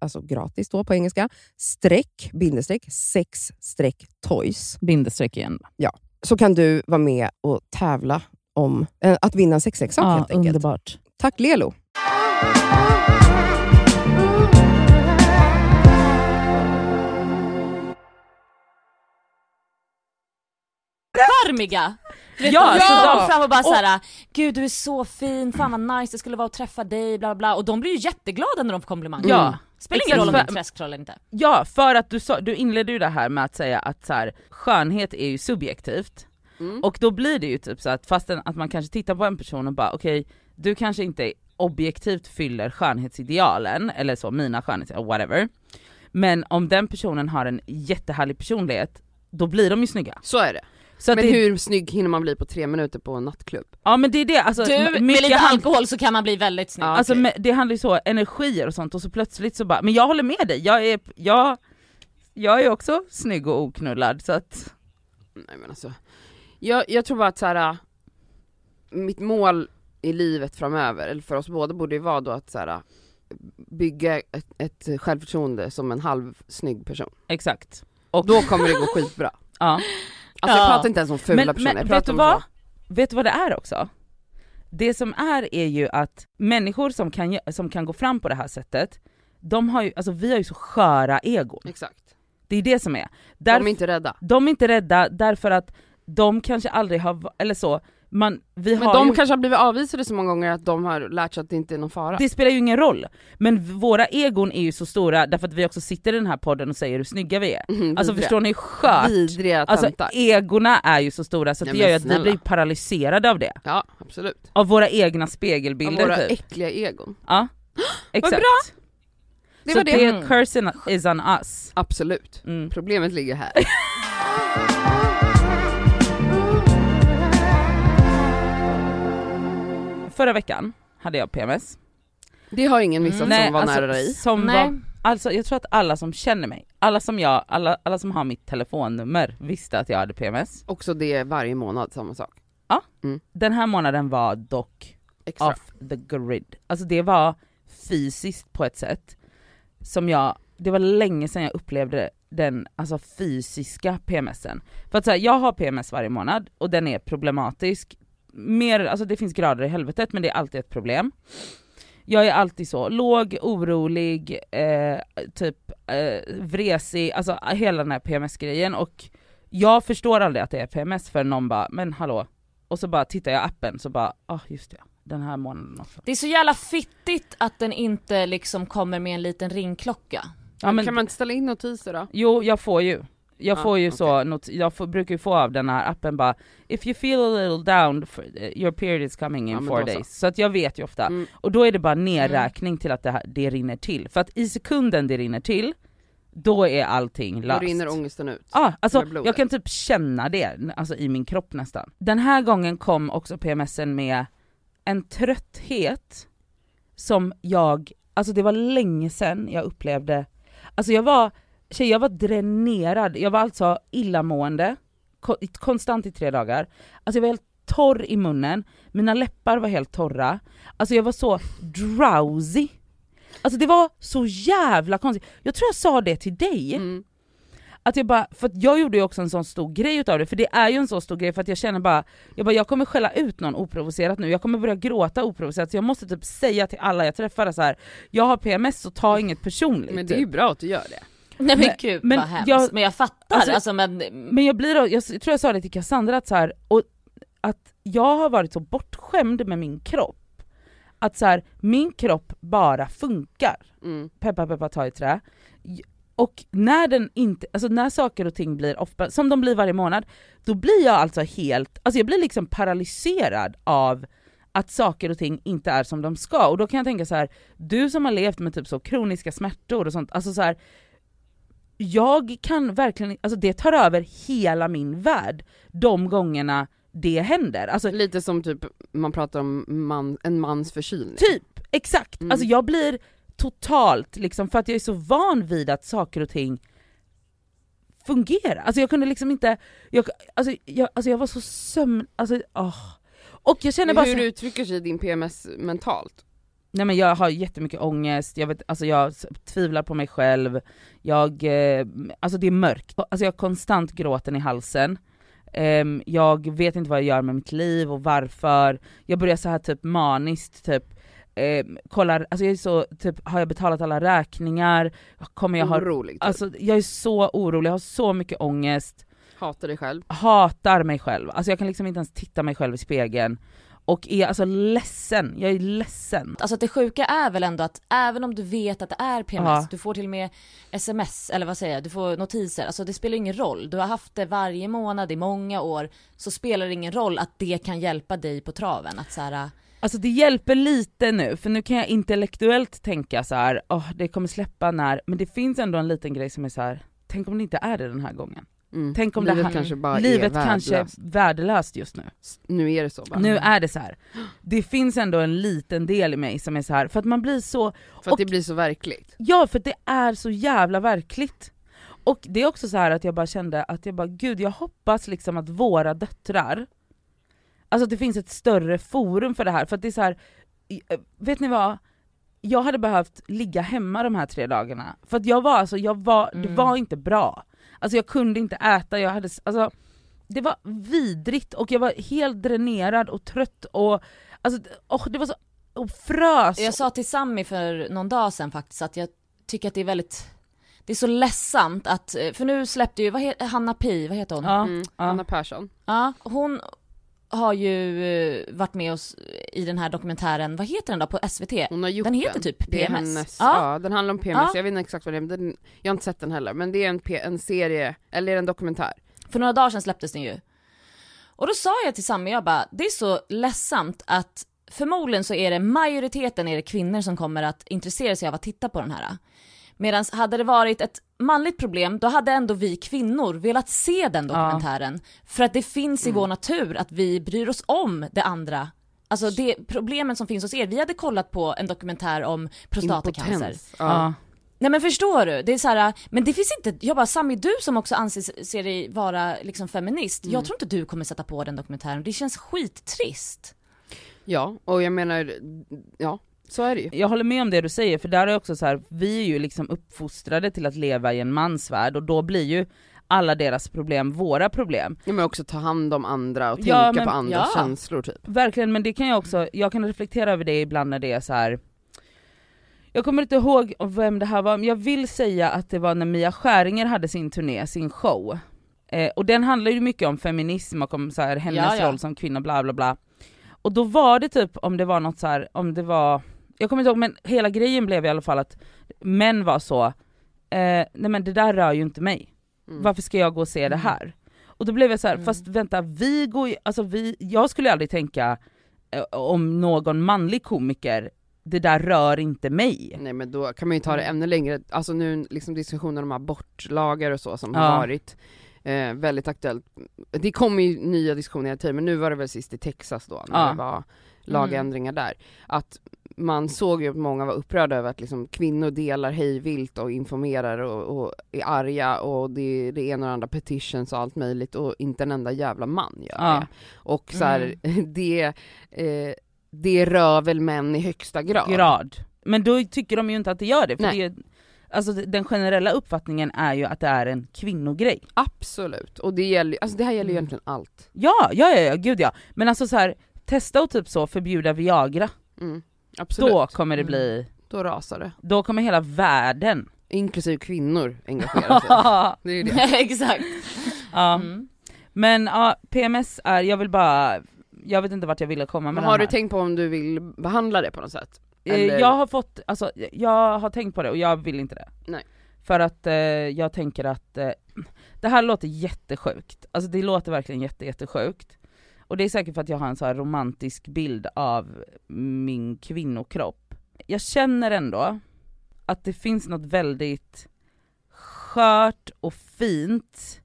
alltså gratis då på engelska, streck, bindestreck, sex streck toys. Bindestreck igen. Så kan du vara med och tävla om eh, att vinna en sexleksak Ja, helt enkelt. underbart. Tack Lelo! charmiga! Ja, alltså kommer de- fram och bara såhär, gud du är så fin, fan vad nice det skulle vara att träffa dig, bla bla och de blir ju jätteglada när de får komplimanger. Ja. Spelar ingen roll om du är träsktroll eller inte. Ja, för att du, sa, du inledde ju det här med att säga att så här, skönhet är ju subjektivt. Mm. Och då blir det ju typ så att fastän att man kanske tittar på en person och bara okej, du kanske inte objektivt fyller skönhetsidealen, eller så, mina skönhetsideal, whatever. Men om den personen har en jättehärlig personlighet, då blir de ju snygga. Så är det. Så att Men det, hur snygg hinner man bli på tre minuter på en nattklubb? Ja men det är det, alltså, Du, med mycket lite alkohol så kan man bli väldigt snygg. Ja. Alltså men det handlar ju så, energier och sånt och så plötsligt så bara, men jag håller med dig, jag är, jag, jag är också snygg och oknullad så att Nej men alltså, jag, jag tror bara att så här, mitt mål i livet framöver, eller för oss båda borde ju vara då att så här, bygga ett, ett självförtroende som en halvsnygg person. exakt. Och då kommer det gå skitbra. Ja. Alltså jag Ja. pratar inte ens om fula Men, personer, men jag vet pratar du om vad? så. Vet du vad det är också? Det som är är ju att människor som kan, som kan gå fram på det här sättet, de har ju, alltså vi har ju så sköra egon. Exakt. Det är det som är. De Därf- är inte rädda. de är inte rädda därför att de kanske aldrig har, eller så, man, vi Men har de ju, kanske har blivit avvisade så många gånger att de har lärt sig att det inte är någon fara. det spelar ju ingen roll. Men våra egon är ju så stora därför att vi också sitter i den här podden och säger hur snygga vi är. Mhm, Alltså förstår ni hur skört? Vidriga Alltså egorna är ju så stora så Ja, det gör ju att vi blir paralyserade av det. Ja, absolut. Av våra egna Av spegelbilder våra typ. äckliga egon. Ja, exakt. bra. Det så var det. det cursen is on us. Absolut. Mm. Problemet ligger här. Förra veckan hade jag PMS. Det har ingen missat Nej, som var alltså, nära dig. Som Nej. var, alltså jag tror att alla som känner mig, alla som jag, alla, alla som har mitt telefonnummer visste att jag hade PMS. Också det varje månad, samma sak. Den här månaden var dock Extra. off the grid. Alltså det var fysiskt på ett sätt som jag, det var länge sedan jag upplevde den alltså fysiska PMSen. För att så här, jag har PMS varje månad och den är problematisk. Mer, alltså det finns grader i helvetet men det är alltid ett problem. Jag är alltid så låg, orolig, eh, typ eh, vresig, alltså hela den här PMS-grejen och jag förstår aldrig att det är PMS för någon bara, men hallå, och så bara tittar jag appen så bara, ah just det, den här månaden också. Det är så jävla fittigt att den inte liksom kommer med en liten ringklocka. Ja, men, Kan man inte ställa in notiser då? Jo jag får ju, jag Ah, får ju okej. så, not, jag får, brukar ju få av den här appen bara If you feel a little down, for, your period is coming in Ja, four då så. days. Så. att jag vet ju ofta. Mm. Och då är det bara nedräkning till att det, här, det rinner till. För att i sekunden det rinner till, då är allting Då löst. rinner ångesten ut. Ja, alltså med blodet. jag kan typ känna det alltså, i min kropp nästan. Den här gången kom också PMSen med en trötthet som jag, alltså det var länge sedan jag upplevde, alltså jag var, tjej, jag var dränerad, jag var alltså illamående, ko- konstant i tre dagar. Alltså jag var helt torr i munnen, mina läppar var helt torra, alltså jag var så drowsy. Alltså det var så jävla konstigt. Jag tror jag sa det till dig, Mm. att jag bara, för jag gjorde ju också en sån stor grej utav det, för det är ju en så stor grej för att jag känner bara, jag bara jag kommer skälla ut någon oprovocerat nu, jag kommer börja gråta oprovocerat så jag måste typ säga till alla jag träffar så här: jag har PMS så ta inget personligt. Men det är ju bra att du gör det. Nej men, Men- gud men vad hemskt. jag- men jag fattar, alltså- alltså, men... Men jag blir, jag tror jag sa det till Cassandra att så här, och att jag har varit så bortskämd med min kropp, att så här, min kropp bara funkar. Mm. peppa peppa ta i trä. Och när den inte, alltså när saker och ting blir off, som de blir varje månad, då blir jag alltså helt, alltså jag blir liksom paralyserad av att saker och ting inte är som de ska. Och då kan jag tänka så här: du som har levt med typ så kroniska smärtor och sånt, alltså så här. Jag kan verkligen, alltså det tar över hela min värld de gångerna det händer. Alltså Lite som typ man pratar om man, en mans förkylning. Typ, exakt. Mm. Alltså jag blir totalt, liksom, för att jag är så van vid att saker och ting fungerar. Alltså jag kunde liksom inte, jag, alltså, jag, alltså jag var så sömn, alltså åh. Och jag känner bara Hur så, uttrycker sig din PMS mentalt? Nej men jag har jättemycket ångest, jag, vet, alltså jag tvivlar på mig själv, jag, eh, alltså det är mörkt. Alltså jag har konstant gråten i halsen. Ehm, jag vet inte vad jag gör med mitt liv och varför. Jag börjar så här typ maniskt, typ ehm, kollar, alltså jag är så, typ har jag betalat alla räkningar? Kommer jag ha, Orolig typ. alltså jag är så orolig, jag har så mycket ångest. Hatar dig själv. hatar mig själv, alltså jag kan liksom inte ens titta mig själv i spegeln och är alltså ledsen, jag är ledsen. Alltså att det sjuka är väl ändå att även om du vet att det är PMS, Ja. du får till och med sms, eller vad säger jag, du får notiser, alltså det spelar ingen roll. Du har haft det varje månad i många år, så spelar det ingen roll att det kan hjälpa dig på traven. Att så här, Alltså det hjälper lite nu, för nu kan jag intellektuellt tänka så här, åh det kommer släppa när, men det finns ändå en liten grej som är så här. tänk om det inte är det den här gången. Mm. Tänk om Livet det här, kanske bara livet är kanske är värdelöst. värdelöst just nu. Nu är det så bara. Nu är det så här. det finns ändå en liten del i mig som är så här för att man blir så, För att och- det blir så verkligt. Ja för det är så jävla verkligt. Och det är också så här att jag bara kände att jag bara gud jag hoppas liksom att våra döttrar, alltså att det finns ett större forum för det här för att det är så här, eh, vet ni vad? Jag hade behövt ligga hemma de här tre dagarna, för att jag var alltså, jag var, det Mm. var inte bra. Alltså jag kunde inte äta, jag hade, alltså det var vidrigt och jag var helt dränerad och trött och alltså, åh, det var så, och frös. Jag sa till Sammy för någon dag sedan faktiskt att jag tycker att det är väldigt, det är så ledsamt att, för nu släppte ju, vad heter, Hanna Pi, vad heter hon? ja, Mm. ja. Anna Persson. Ja, hon har ju eh, varit med oss i den här dokumentären, vad heter den då, på SVT? Hon har gjort Den heter typ Det är PMS. hennes, ja. Ja. den handlar om PMS, Ja. jag vet inte exakt vad det är, den, jag har inte sett den heller, men det är en, en serie, eller är det en dokumentär? För några dagar sedan släpptes den ju. Och då sa jag till Sammy, jag bara, det är så ledsamt att förmodligen så är det majoriteten är det kvinnor som kommer att intressera sig av att titta på den här. Medan hade det varit ett manligt problem, då hade ändå vi kvinnor velat se den dokumentären. För att det finns i vår natur att vi bryr oss om det andra. Alltså det problemen som finns hos er, vi hade kollat på en dokumentär om prostatacancer. Impotens. Ja. Ja. Nej men förstår du? Det är så här, men det finns inte, jag bara Sami du som också anser ser dig vara liksom feminist, jag tror inte du kommer sätta på den dokumentären, det känns skittrist. ja, och jag menar, ja, så är det ju. Jag håller med om det du säger, för där är också så här, vi är ju liksom uppfostrade till att leva i en mansvärld och då blir ju alla deras problem våra problem. Ja, men också ta hand om andra och Ja, tänka men- på andras ja. känslor typ. Verkligen, men det kan jag också, jag kan reflektera över det ibland när det är så här. Jag kommer inte ihåg vem det här var, men jag vill säga att det var när Mia Skäringer hade sin turné, sin show. Eh, och den handlar ju mycket om feminism och om så här, hennes Ja, ja. roll som kvinna, bla bla bla. Och då var det typ, om det var något så här, om det var, jag kommer inte ihåg men hela grejen blev i alla fall att män var så, eh, nej men det där rör ju inte mig. Mm. Varför ska jag gå och se det här? Och då blev jag så här, Mm. fast vänta, vi går ju, alltså vi, jag skulle aldrig tänka eh, om någon manlig komiker, det där rör inte mig. Nej men då kan man ju ta det ännu längre, alltså nu liksom diskussionen om abortlagar och så som Ja. har varit eh, väldigt aktuellt. Det kommer ju nya diskussioner hela tiden, men nu var det väl sist i Texas då, när Ja. det var lagändringar där. Att man såg ju att många var upprörda över att liksom kvinnor delar hejvilt och informerar och, och är arga och det det ena och det andra petitions och allt möjligt och inte en enda jävla man gör Ja. det. Och så här, det, eh, det rör väl män i högsta grad. Grad. Men då tycker de ju inte att det gör det, för Nej. det alltså den generella uppfattningen är ju att det är en kvinnogrej. Absolut, och det, gäller, alltså det här gäller ju Mm. egentligen allt. Ja, ja, ja, ja, gud ja. Men alltså så här, testa och typ så förbjuda Viagra, Mm. Absolut. då kommer det bli, Då rasar det. då kommer hela världen Inklusive kvinnor engagera sig. Det är ju det. Exakt. ja. Mm. Men ja, PMS är, jag vill bara, jag vet inte vart jag ville komma med Men den har du här. tänkt på om du vill behandla det på något sätt? Eh, Eller- Jag har fått, alltså jag har tänkt på det och jag vill inte det. Nej. För att eh, jag tänker att, eh, det här låter jättesjukt, alltså det låter verkligen jätte, jättesjukt. Och det är säkert för att jag har en så romantisk bild av min kvinnokropp. Jag känner ändå att det finns något väldigt skört och fint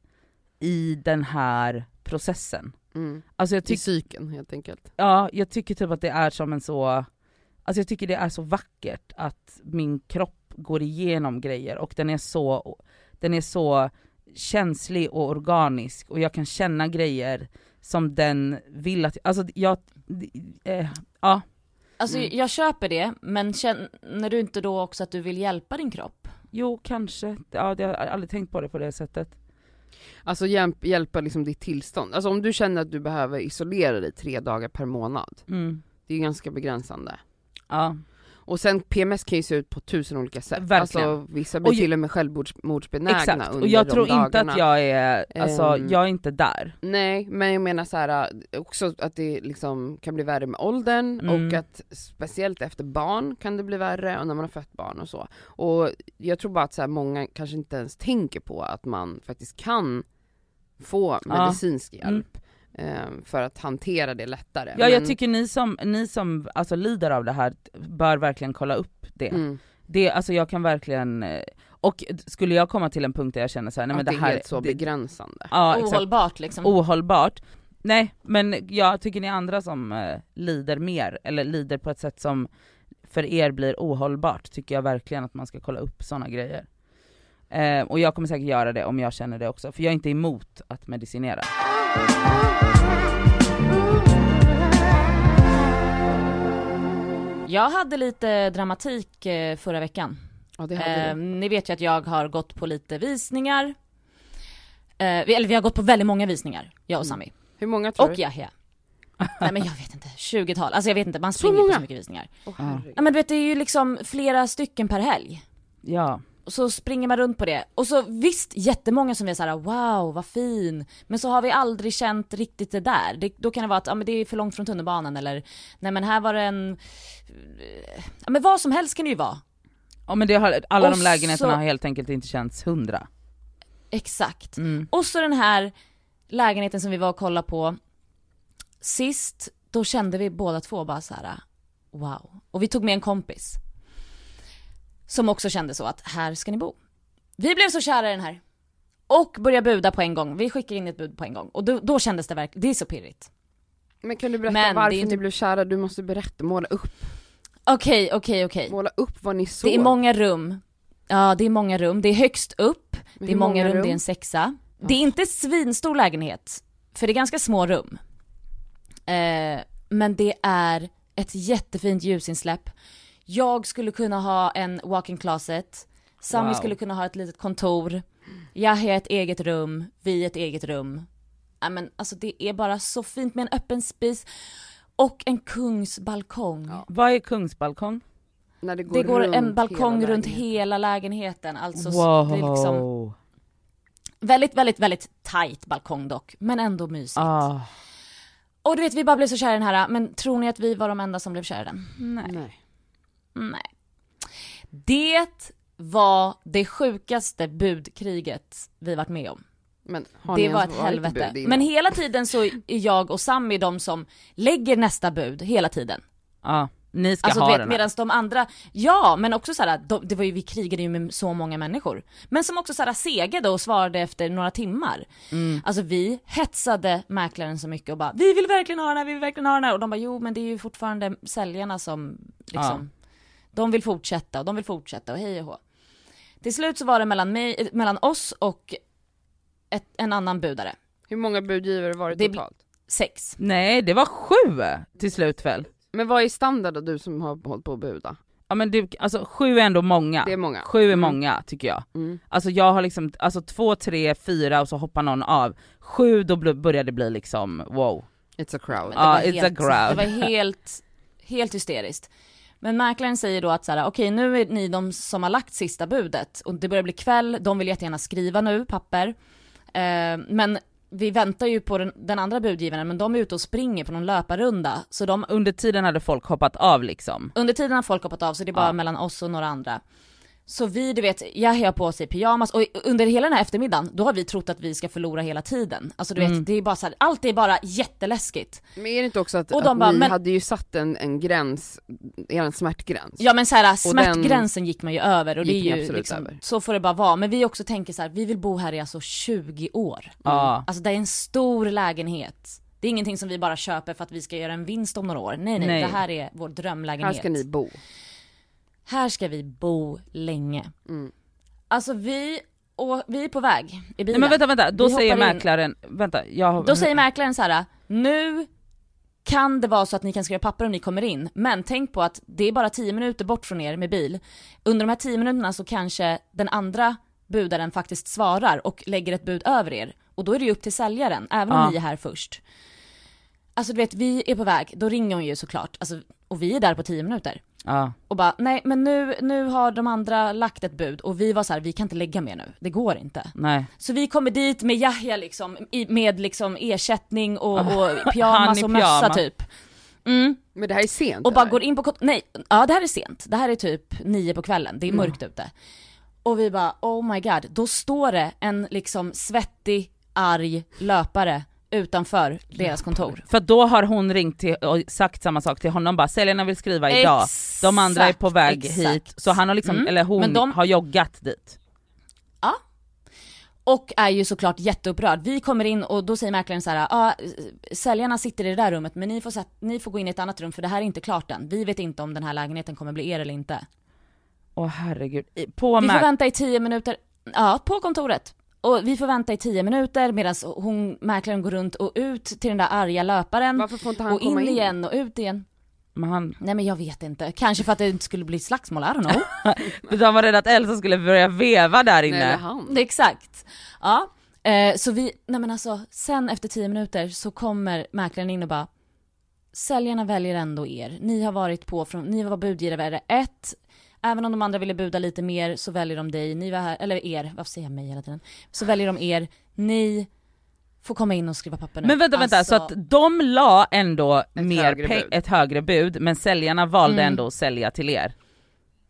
i den här processen. Mm. Alltså jag I psyken helt enkelt. Ja, jag tycker typ att det är som en så, alltså jag tycker det är så vackert att min kropp går igenom grejer och den är så, den är så känslig och organisk och jag kan känna grejer som den vill att, alltså jag, eh, ja. Alltså Mm. jag köper det, men känner du inte då också att du vill hjälpa din kropp? Jo kanske, ja det har jag aldrig tänkt på det på det sättet. Alltså hjälp, hjälpa liksom ditt tillstånd. Alltså om du känner att du behöver isolera dig tre dagar per månad, Mm. det är ganska begränsande. Ja. Och sen PMS kan ju se ut på tusen olika sätt. Verkligen. Alltså vissa blir Och till och med självmordsbenägna Exakt, under och jag de tror inte dagarna. att jag är, alltså Ehm. jag är inte där. Nej, men jag menar så här äh, också att det liksom kan bli värre med åldern Mm. och att speciellt efter barn kan det bli värre och när man har fött barn och så. Och jag tror bara att så här, många kanske inte ens tänker på att man faktiskt kan få Ja. medicinsk Mm. hjälp eh, för att hantera det lättare. Ja jag Men- tycker ni som, ni som alltså, lider av det här bör verkligen kolla upp det. mm, det alltså jag kan verkligen, eh, och skulle jag komma till en punkt där jag känner så här, nej men det det är här helt så det, begränsande. ja, exakt, Ohållbart liksom. ohållbart. Nej men jag tycker ni andra som eh, lider mer, eller lider på ett sätt som för er blir ohållbart, tycker jag verkligen att man ska kolla upp sådana grejer. Eh, och jag kommer säkert göra det om jag känner det också, för jag är inte emot att medicinera. Jag hade lite dramatik eh, förra veckan. Ja det hade Eh, ni vet ju att jag har gått på lite visningar. Eh, vi, eller vi har gått på väldigt många visningar, jag och Mm. Sami. Hur många tror Och du? Yahya. Nej men jag vet inte, 20-tal. Alltså jag vet inte, man Så springer på många? så mycket visningar. Ja. herregud. Ja men du vet det är ju liksom flera stycken per helg. Ja. Och så springer man runt på det. Och så visst, jättemånga som är såhär wow vad fin. Men så har vi aldrig känt riktigt det där. Det, då kan det vara att, ja men det är för långt från tunnelbanan eller, nej men här var det en, ja men vad som helst kan det ju vara. ja men det har, alla Och de lägenheterna så- har helt enkelt inte känts hundra. Exakt. Mm. Och så den här lägenheten som vi var och kollade på sist, då kände vi båda två bara så här: wow. Och vi tog med en kompis. Som också kände så att här ska ni bo. Vi blev så kära i den här. Och började buda på en gång. Vi skickade in ett bud på en gång. Och då, då kändes det verkligen, det är så pirrigt. Men kan du berätta Men är varför inte- ni blev kära? Du måste berätta, måla upp, Okej, okej, okej. måla upp vad ni såg. Det är många rum. Ja, det är många rum. Det är högst upp. Men Det är hur många rum, det är en sexa. Det är inte svinstor lägenhet, för det är ganska små rum. Eh, men det är ett jättefint ljusinsläpp. Jag skulle kunna ha en walk-in closet, Sami Wow. skulle kunna ha ett litet kontor, Yahya ett eget rum, vi ett eget rum. Ja, men alltså det är bara så fint med en öppen spis och en kungsbalkong. Ja. Vad är kungsbalkong? När det går, Det går runt en balkong hela runt hela lägenheten, alltså wow. det är liksom väldigt, väldigt, väldigt tight balkong dock, men ändå mysigt. ah. Och du vet, vi bara blev så kära i den här, men tror ni att vi var de enda som blev kära i den? Nej. Nej. Nej. Det var det sjukaste budkriget vi varit med om. Men Det var ett helvete. Men hela tiden så är jag och Sami de som lägger nästa bud, hela tiden. Ja, ni ska Alltså ha vet, den medan de andra, ja men också såhär, de, det var ju, vi krigade ju med så många människor. Men som också såhär segade och svarade efter några timmar. Mm. Alltså vi hetsade mäklaren så mycket och bara, vi vill verkligen ha den här, vi vill verkligen ha den här. Och de bara, jo men det är ju fortfarande säljarna som liksom, de vill fortsätta och de vill fortsätta och hej och hå. Till slut så var det mellan, mig, eh, mellan oss och ett, en annan budare. Hur många budgivare var det Det blir- totalt? Sex. Nej det var sju till slut väl? Men vad är standard då, du som har hållit på att buda? Ja men du, alltså sju är ändå många. Det är många. Sju är Mm. många tycker jag. Mm. Alltså jag har liksom, alltså två, tre, fyra och så hoppar någon av. Sju då börjar det bli liksom wow. It's a crowd. Det Ja, var it's a helt, crowd. Det var helt, helt hysteriskt. Men mäklaren säger då att så här, okej nu är ni de som har lagt sista budet och det börjar bli kväll, de vill jättegärna skriva nu, papper. Eh, men vi väntar ju på den, den andra budgivaren, men de är ute och springer på någon löparrunda. Så de, Under tiden hade folk hoppat av liksom. under tiden har folk hoppat av, så det är bara Ja. mellan oss och några andra. Så vi, du vet, jag har på sig pyjamas och under hela den här eftermiddagen, då har vi trott att vi ska förlora hela tiden. Alltså du Mm. vet, det är bara så här, allt är bara jätteläskigt. Men är det inte också att, Och de att bara, ni men- hade ju satt en, en gräns, er smärtgräns? Ja men så här, den- smärtgränsen gick man ju över och det är ju liksom, över. så får det bara vara. Men vi också tänker så här, vi vill bo här i alltså 20 år. Ja. Alltså det är en stor lägenhet. Det är ingenting som vi bara köper för att vi ska göra en vinst om några år. Nej nej, Nej. det här är vår drömlägenhet. Här ska ni bo. Här ska vi bo länge. Mm. Alltså vi och vi är på väg i Nej bilen. men vänta vänta, då Vi säger hoppar in. mäklaren, vänta jag Då säger mäklaren så här: nu kan det vara så att ni kan skriva papper om ni kommer in, men tänk på att det är bara 10 minuter bort från er med bil. Under de här 10 minuterna så kanske den andra budaren faktiskt svarar och lägger ett bud över er. Och då är det ju upp till säljaren, även om Ja. ni är här först. Alltså du vet, vi är på väg, då ringer hon ju såklart, alltså, och vi är där på 10 minuter. Ja. Och bara, nej men nu, nu har de andra lagt ett bud och vi var så här, vi kan inte lägga mer nu, det går inte. Nej. Så vi kommer dit med Yahya liksom, i, med liksom ersättning och, och Han pyjamas och mössa typ. Mm. Men det här är sent Och bara eller? går in på nej, ja det här är sent, det här är typ nio på kvällen, det är mörkt ute. Och vi bara, oh my god, då står det en liksom svettig, arg löpare utanför deras kontor. För då har hon ringt till och sagt samma sak till honom bara, säljarna vill skriva idag, de andra är på väg exakt. hit, så han har liksom, Mm. eller hon de- har joggat dit. Och är ju såklart jätteupprörd. Vi kommer in och då säger mäklaren så här, ja säljarna sitter i det där rummet men ni får, ni får gå in i ett annat rum för det här är inte klart än. Vi vet inte om den här lägenheten kommer bli er eller inte. Åh herregud, I- på Vi får vänta i 10 minuter, ja på kontoret. Och vi får vänta i 10 minuter medan hon, mäklaren går runt och ut till den där arga löparen. Varför får inte han och in, komma in? igen och ut igen. men han, Nej men jag vet inte, kanske för att det inte skulle bli slagsmål, I don't know. de var rädda att Elsa skulle börja veva där Nej, inne. eller han. Exakt. Ja. Eh, så vi, nej men alltså, sen efter 10 minuter så kommer mäklaren in och bara Säljarna väljer ändå er. Ni har varit på från, ni var budgivare ett. Även om de andra ville buda lite mer så väljer de dig, ni var här, eller er, varför säger jag mig hela tiden? Så väljer de er, ni får komma in och skriva papper nu. Men vänta vänta, Alltså, så att de la ändå mer högre ett högre bud, men säljarna valde Mm. ändå att sälja till er.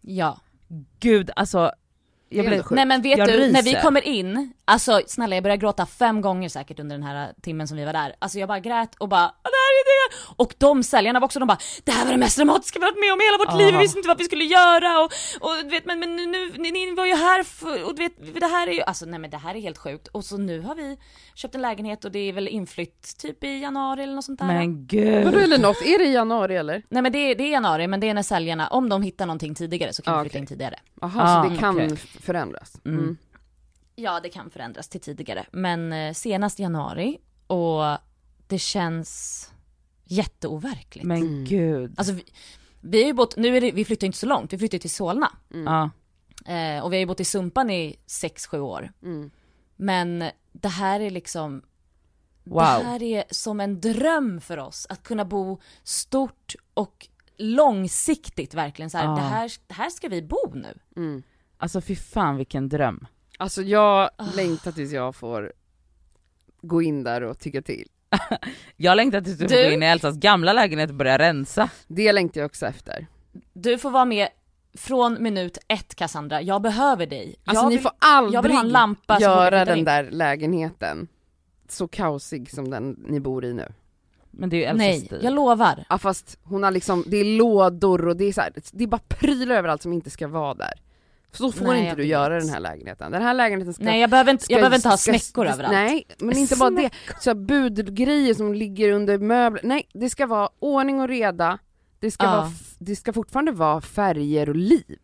Ja. Gud alltså, jag blev. Nej men vet Jag du, när vi ryser. kommer in, alltså snälla jag började gråta fem gånger säkert under den här timmen som vi var där. Alltså jag bara grät och bara "Ah, det här är det. Och de säljarna var också, de bara det här var det mest dramatiska vi varit med om i hela vårt liv, vi Ah. visste inte vad vi skulle göra och, och vet men, men nu, nu ni, ni var ju här för, och vet det här är ju, alltså nej men det här är helt sjukt. Och så nu har vi köpt en lägenhet och det är väl inflytt typ i januari eller något sånt där. men gud. Vadå eller något, är det i januari eller? Nej men det är, det är januari men det är när säljarna, om de hittar någonting tidigare så kan Ah, vi flytta in tidigare. Jaha, Ah, så det kan okej. Förändras? Mm. Mm. Ja, det kan förändras till tidigare. Men eh, senast januari och det känns jätteoverkligt. Men Mm. gud. Alltså vi, vi har ju bott, nu är det, vi flyttar inte så långt, vi flyttar till Solna. Ja. Eh, och vi har ju bott i Sumpan i 6-7 år. Mm. Men det här är liksom, Wow. det här är som en dröm för oss. Att kunna bo stort och långsiktigt verkligen så här, Ja. det, här, här ska vi bo nu. Mm. Alltså fy fan vilken dröm. Alltså jag Ah. längtar tills jag får gå in där och tycka till. Jag längtar tills du, får Du? gå in i Elsas gamla lägenhet och börja rensa. Det längtar jag också efter. Du får vara med från minut ett Cassandra, jag behöver dig. Alltså jag ni vill- får aldrig jag vill ha en lampa göra den in. där lägenheten så kaosig som den ni bor i nu. Men det är ju Elsas Nej, stil. jag lovar. Ja fast hon har liksom, det är lådor och det är så här, det är bara prylar överallt som inte ska vara där. Så får Nej, inte du vet. göra den här lägenheten. Den här lägenheten ska Nej jag behöver inte, ska- jag behöver inte ha snäckor ska- överallt. Nej, men inte bara det. Så här budgrejer som ligger under möbler. Nej, det ska vara ordning och reda. Det ska, Ja. vara, det ska fortfarande vara färger och liv.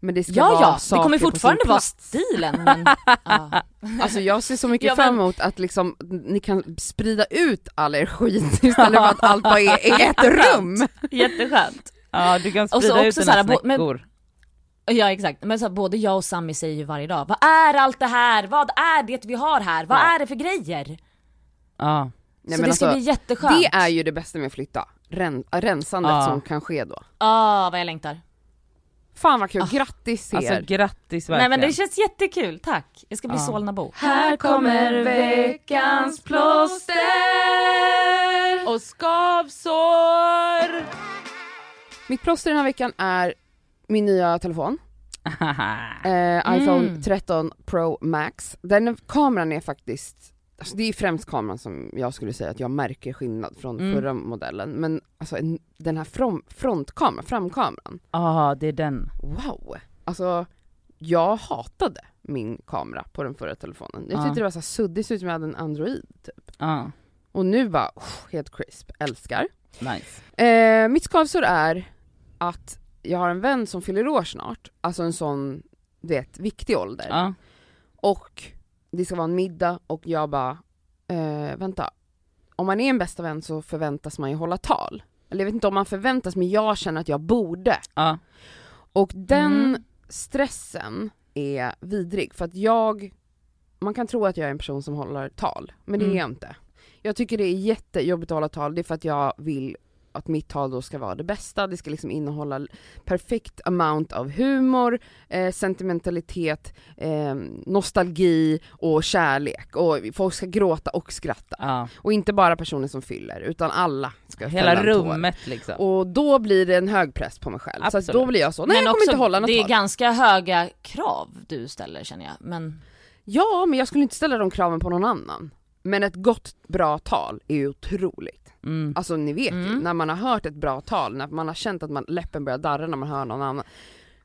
Men det ska Ja vara ja, det saker kommer på sin fortfarande vara stilen men... ja. Alltså jag ser så mycket Ja, men- fram emot att liksom, ni kan sprida ut all er skit istället för att allt bara är i ett rum. Jätteskönt. Ja du kan Och så sprida ut också dina här, bo- men- snäckor. Ja exakt, men så här, både jag och Sami säger ju varje dag, vad är allt det här? Vad är det vi har här? Vad Ja. är det för grejer? Ja. Nej, så men det ska alltså, bli jätteskönt. det är ju det bästa med att flytta. Ren, rensandet Ja. som kan ske då. Ah, vad jag längtar. Fan vad kul, grattis till Alltså er. grattis Nej verkligen. men det känns jättekul, tack. Jag ska bli Ja. Solnabo. Här kommer veckans plåster! Och skavsår! Mitt plåster den här veckan är min nya telefon. Eh, iPhone Mm. 13 Pro Max. Den kameran är faktiskt, alltså det är främst kameran som jag skulle säga att jag märker skillnad från Mm. förra modellen. Men alltså en, den här from, frontkameran, framkameran, Ja det är den. wow! Alltså jag hatade min kamera på den förra telefonen. Jag Ja. tyckte det var så suddigt, såg ut som jag hade en Android typ. Ja, Och nu bara, oh, helt crisp, älskar. nice. Eh, mitt skavsår är att jag har en vän som fyller år snart, alltså en sån, du vet, viktig ålder. Ja. och det ska vara en middag och jag bara, eh, vänta, om man är en bästa vän så förväntas man ju hålla tal. Eller jag vet inte om man förväntas men jag känner att jag borde. Ja. Och den Mm. stressen är vidrig för att jag, man kan tro att jag är en person som håller tal, men det Mm. är jag inte. Jag tycker det är jättejobbigt att hålla tal, det är för att jag vill att mitt tal då ska vara det bästa, det ska liksom innehålla perfekt amount av humor, eh, sentimentalitet, eh, nostalgi och kärlek och folk ska gråta och skratta. ja. Och inte bara personer som fyller, utan alla ska Hela en tår. rummet liksom. Och då blir det en hög press på mig själv. Så Absolut. då blir jag så, nej jag kommer inte hålla något det är tal. ganska höga krav du ställer känner jag, men Ja, men jag skulle inte ställa de kraven på någon annan. Men ett gott, bra tal är ju otroligt. Mm. Alltså ni vet ju, Mm. när man har hört ett bra tal, när man har känt att man, läppen börjar darra när man hör någon annan.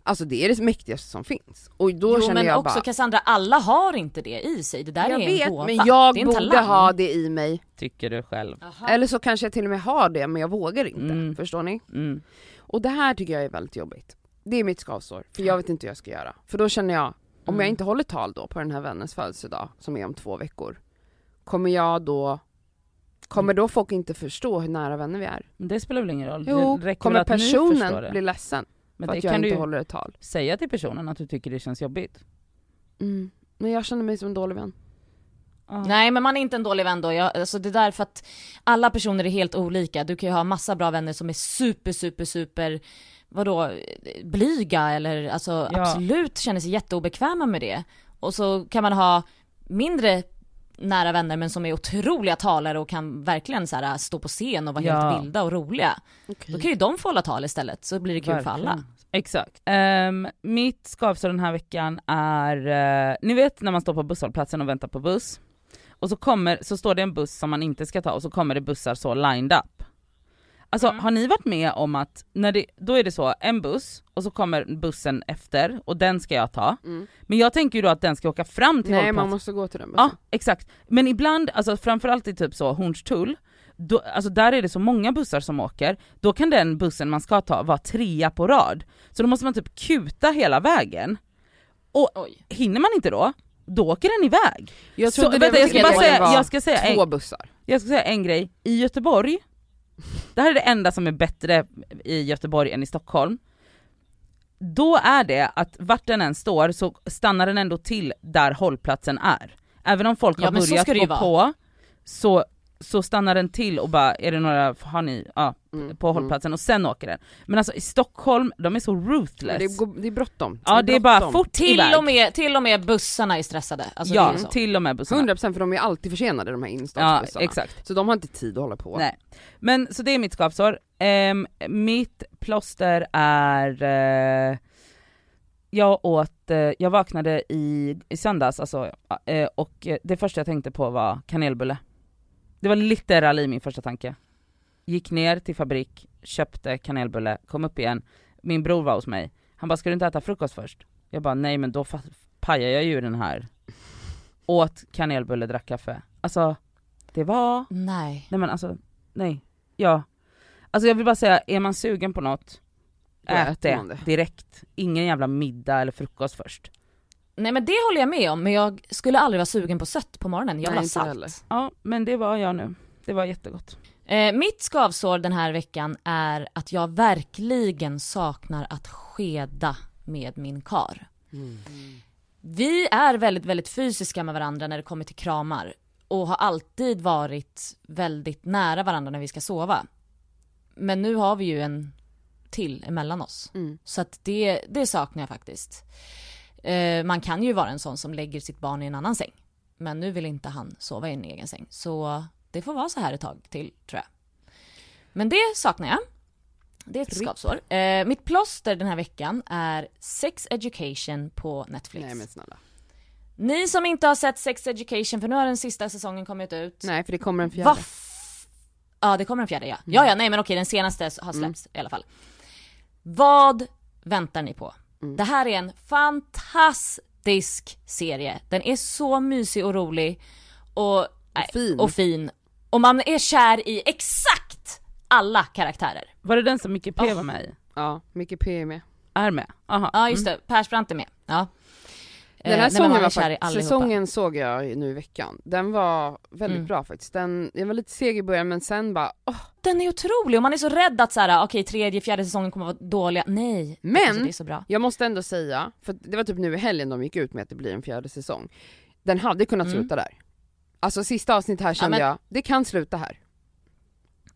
Alltså det är det mäktigaste som finns. Och då jo, känner men jag också bara, Cassandra, alla har inte det i sig, det där jag är en vet gåva. men jag det är en borde talang. ha det i mig. Tycker du själv. Aha. Eller så kanske jag till och med har det men jag vågar inte. Mm. Förstår ni? Mm. Och det här tycker jag är väldigt jobbigt. Det är mitt skavsår, för jag vet inte hur jag ska göra. För då känner jag, om jag Mm. inte håller tal då på den här vännens födelsedag, som är om två veckor, kommer jag då, kommer då folk inte förstå hur nära vänner vi är? Men det spelar väl ingen roll? Jo, det räcker kommer att personen det. bli ledsen Men för det att jag kan inte du håller ett tal? säga till personen att du tycker det känns jobbigt. Mm. Men jag känner mig som en dålig vän. Ja. Nej men man är inte en dålig vän då, jag, alltså det är därför att alla personer är helt olika. Du kan ju ha massa bra vänner som är super super super, vadå, blyga eller alltså Ja. absolut känner sig jätteobekväma med det. Och så kan man ha mindre nära vänner men som är otroliga talare och kan verkligen så här, stå på scen och vara Ja. helt vilda och roliga. Då kan ju de få hålla tal istället så blir det kul för alla. Verkligen. Exakt. Ehm, mitt skavsår den här veckan är, eh, ni vet när man står på busshållplatsen och väntar på buss, och så, kommer, så står det en buss som man inte ska ta och så kommer det bussar så lined up. Alltså Mm. har ni varit med om att, när det, då är det så, en buss och så kommer bussen efter och den ska jag ta. Mm. Men jag tänker ju då att den ska åka fram till Nej man måste gå till den bussen. Ja exakt, men ibland, alltså framförallt i typ så Hornstull, då, alltså där är det så många bussar som åker, då kan den bussen man ska ta vara trea på rad. Så då måste man typ kuta hela vägen. Och Oj. hinner man inte då, då åker den iväg. Jag Så, vänta, jag ska bara säga, jag ska säga, två en, bussar. jag ska säga en grej, i Göteborg, det här är det enda som är bättre i Göteborg än i Stockholm. Då är det att vart den än står så stannar den ändå till där hållplatsen är. Även om folk Ja, har börjat gå vara. på, så, så stannar den till och bara, är det några, har ni, ja, Mm, på hållplatsen och sen åker den. Men alltså i Stockholm, de är så Mm. ruthless. Det, går, det är bråttom. ja det är bara bråttom. fort Till iväg. och, med, till och med bussarna är stressade. Alltså, det ja, är till och med bussarna. 100% för de är alltid försenade de här Ja innerstadsbussarna. exakt. Så de har inte tid att hålla på. Nej. Men så det är mitt skavsår. Ehm, mitt plåster är, eh, jag åt, eh, jag vaknade i, i söndags alltså, eh, och det första jag tänkte på var kanelbulle. Det var literally min första tanke. Gick ner till fabrik, köpte kanelbulle, kom upp igen, min bror var hos mig. Han bara, ska du inte äta frukost först? Jag bara, nej men då pajar jag ju den här. Åt kanelbulle, drack kaffe. Alltså, det var Nej. Nej men alltså, nej. Ja. Alltså jag vill bara säga, är man sugen på något, ät det. direkt. Ingen jävla middag eller frukost först. Nej men det håller jag med om, men jag skulle aldrig vara sugen på sött på morgonen, jag vill ha salt. Ja men det var jag nu. Det var jättegott. Eh, mitt skavsår den här veckan är att jag verkligen saknar att skeda med min kar. Mm. Vi är väldigt, väldigt fysiska med varandra när det kommer till kramar och har alltid varit väldigt nära varandra när vi ska sova. Men nu har vi ju en till emellan oss. Mm. Så att det, det saknar jag faktiskt. Eh, man kan ju vara en sån som lägger sitt barn i en annan säng. Men nu vill inte han sova i en egen säng. Så det får vara så här ett tag till tror jag. Men det saknar jag. Det är ett skavsår. Eh, mitt plåster den här veckan är Sex Education på Netflix. Nej men snälla. Ni som inte har sett Sex Education, för nu har den sista säsongen kommit ut. Nej för det kommer en fjärde. Vad f- Ja det kommer en fjärde ja. Ja ja nej men okej den senaste har släppts i alla fall. Vad väntar ni på? Mm. Det här är en fantastisk serie. Den är så mysig och rolig och, nej, fin. och fin. Och man är kär i exakt alla karaktärer. Var det den som Micke P var med i? Ja, mycket P är med. Är med? Aha. Ja just det, Persbrandt är med. Ja. Den här nej, men säsongen, man är var kär i fakt- allihopa. säsongen såg jag nu i veckan. Den var väldigt Mm. bra faktiskt. Den, jag var lite seg i början men sen bara, åh. Den är otrolig och man är så rädd att så här, okej tredje, fjärde säsongen kommer vara dåliga. Nej, Men- alltså, det är så bra. Jag måste ändå säga, för det var typ nu i helgen de gick ut med att det blir en fjärde säsong. Den hade kunnat Mm. sluta där. Alltså sista avsnittet här kände men- jag, det kan sluta här.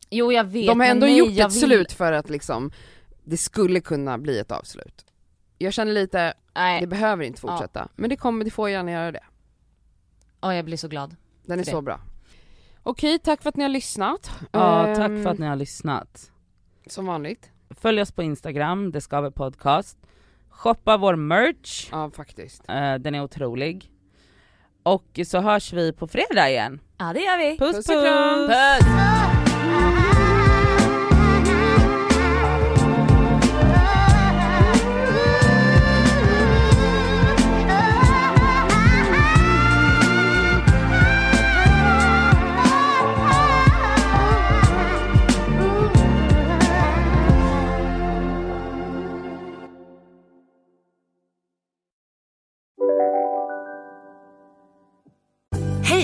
Jo jag vet De har ändå nej, gjort ett vill... slut för att liksom, det skulle kunna bli ett avslut. Jag känner lite, det Nej, behöver inte fortsätta. Men det kommer, det får gärna göra det. ja, jag blir så glad. Den är För så bra. Okej, tack för att ni har lyssnat. Ja, Ehm, tack för att ni har lyssnat. Som vanligt. Följ oss på Instagram, det skaver podcast. Shoppa vår merch, Ja, faktiskt. eh, den är otrolig. Och så hörs vi på fredag igen. Ja det gör vi. Puss Puss puss! och kram.